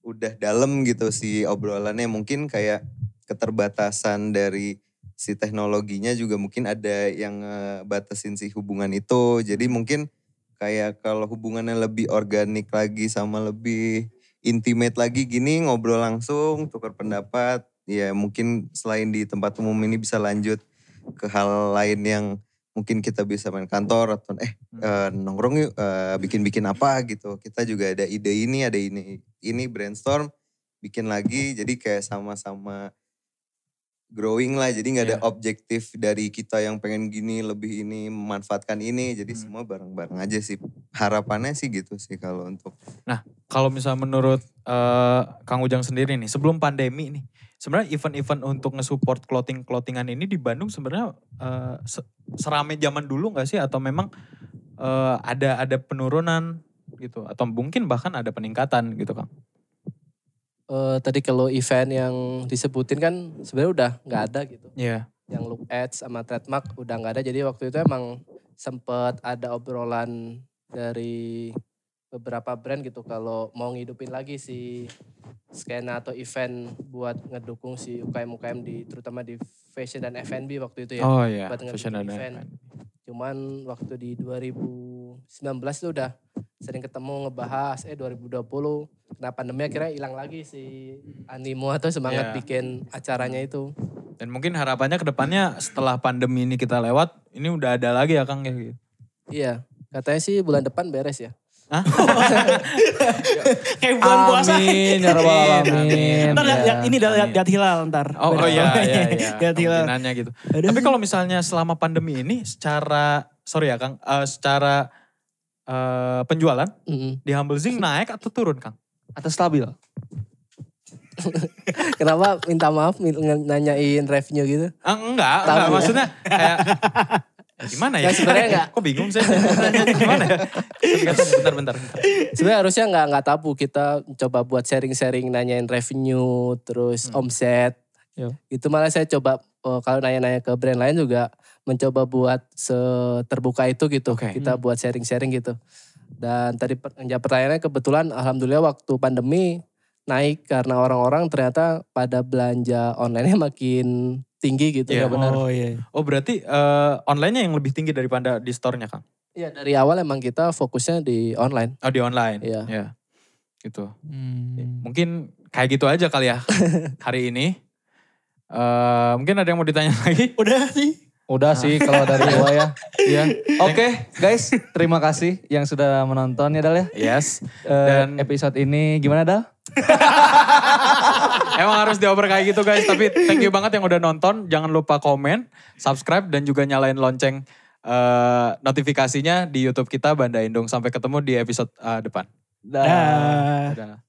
udah dalam gitu si obrolannya mungkin kayak keterbatasan dari si teknologinya juga mungkin ada yang eh, batasin si hubungan itu jadi mungkin kayak kalau hubungannya lebih organik lagi sama lebih intimate lagi gini ngobrol langsung tukar pendapat. Ya mungkin selain di tempat umum ini bisa lanjut ke hal lain yang mungkin kita bisa main kantor atau eh eh, nongkrong yuk eh, bikin-bikin apa gitu. Kita juga ada ide ini ada ini ini brainstorm bikin lagi. Jadi kayak sama-sama growing lah jadi nggak ada Iya. objektif dari kita yang pengen gini lebih ini memanfaatkan ini jadi Hmm. semua bareng-bareng aja sih harapannya sih gitu sih kalau untuk kalau misalnya menurut eh, Kang Ujang sendiri nih, sebelum pandemi nih, sebenarnya event-event untuk nge-support clothing-clothingan ini di Bandung sebenarnya se- serame zaman dulu nggak sih? Atau memang eh, ada ada penurunan gitu? Atau mungkin bahkan ada peningkatan gitu Kang? Eh, tadi kalau event yang disebutin kan sebenarnya udah nggak ada gitu. Iya. Yang look ads sama trademark udah nggak ada. Jadi waktu itu emang sempet ada obrolan dari beberapa brand gitu kalau mau ngidupin lagi si skena atau event buat ngedukung si UKM-UKM di terutama di fashion dan F&B waktu itu ya. Oh iya, buat fashion dan event. Cuman waktu di 2019 itu udah sering ketemu ngebahas eh 2020 kena pandemi akhirnya hilang lagi si animo atau semangat Iya. bikin acaranya itu. Dan mungkin harapannya ke depannya setelah pandemi ini kita lewat, ini udah ada lagi ya Kang ya gitu. Iya, katanya sih bulan depan beres ya. Kayak bulan puasa. Amin, ya rabbal alamin. Ntar lihat, Ya. lihat- ini lihat, lihat hilal ntar. Oh, oh iya, iya, iya. lihat hilal. Gitu. Aduh. Tapi kalau misalnya selama pandemi ini secara, sorry ya Kang, eh, secara eh, penjualan Mm-mm. di Humble Zing naik atau turun Kang? Atau stabil? Kenapa minta maaf nanyain revenue gitu? Ah, enggak, Tahu enggak. ya. Maksudnya kayak gimana ya? Ya, sebenarnya enggak. Kok bingung saya nanya gimana ya? Bentar, bentar, bentar. Sebenarnya harusnya nggak nggak tabu kita coba buat sharing-sharing nanyain revenue terus Hmm. omset. Yo. Itu malah saya coba oh, kalau nanya-nanya ke brand lain juga mencoba buat seterbuka itu gitu. Oke. Kita buat sharing-sharing gitu. Dan tadi menjawab pertanyaannya kebetulan alhamdulillah waktu pandemi naik karena orang-orang ternyata pada belanja online-nya makin tinggi gitu. Iya, benar. Oh iya. Oh berarti eh, online-nya yang lebih tinggi daripada di store-nya Kang? Iya dari awal emang kita fokusnya di online. Oh di online? Iya. Ya. Gitu. Hmm. Mungkin kayak gitu aja kali ya hari ini. Eh mungkin ada yang mau ditanya lagi? Udah sih. Udah sih kalau dari gua ya. Iya. Oke guys, terima kasih yang sudah menonton ya Dal ya. Yes. Eh, Dan- episode ini gimana Dal? Emang harus dioper kayak gitu guys. Tapi thank you banget yang udah nonton. Jangan lupa komen, subscribe, dan juga nyalain lonceng eh, notifikasinya di YouTube kita Banda Indung. Sampai ketemu di episode eh, depan. Dah. Dadah.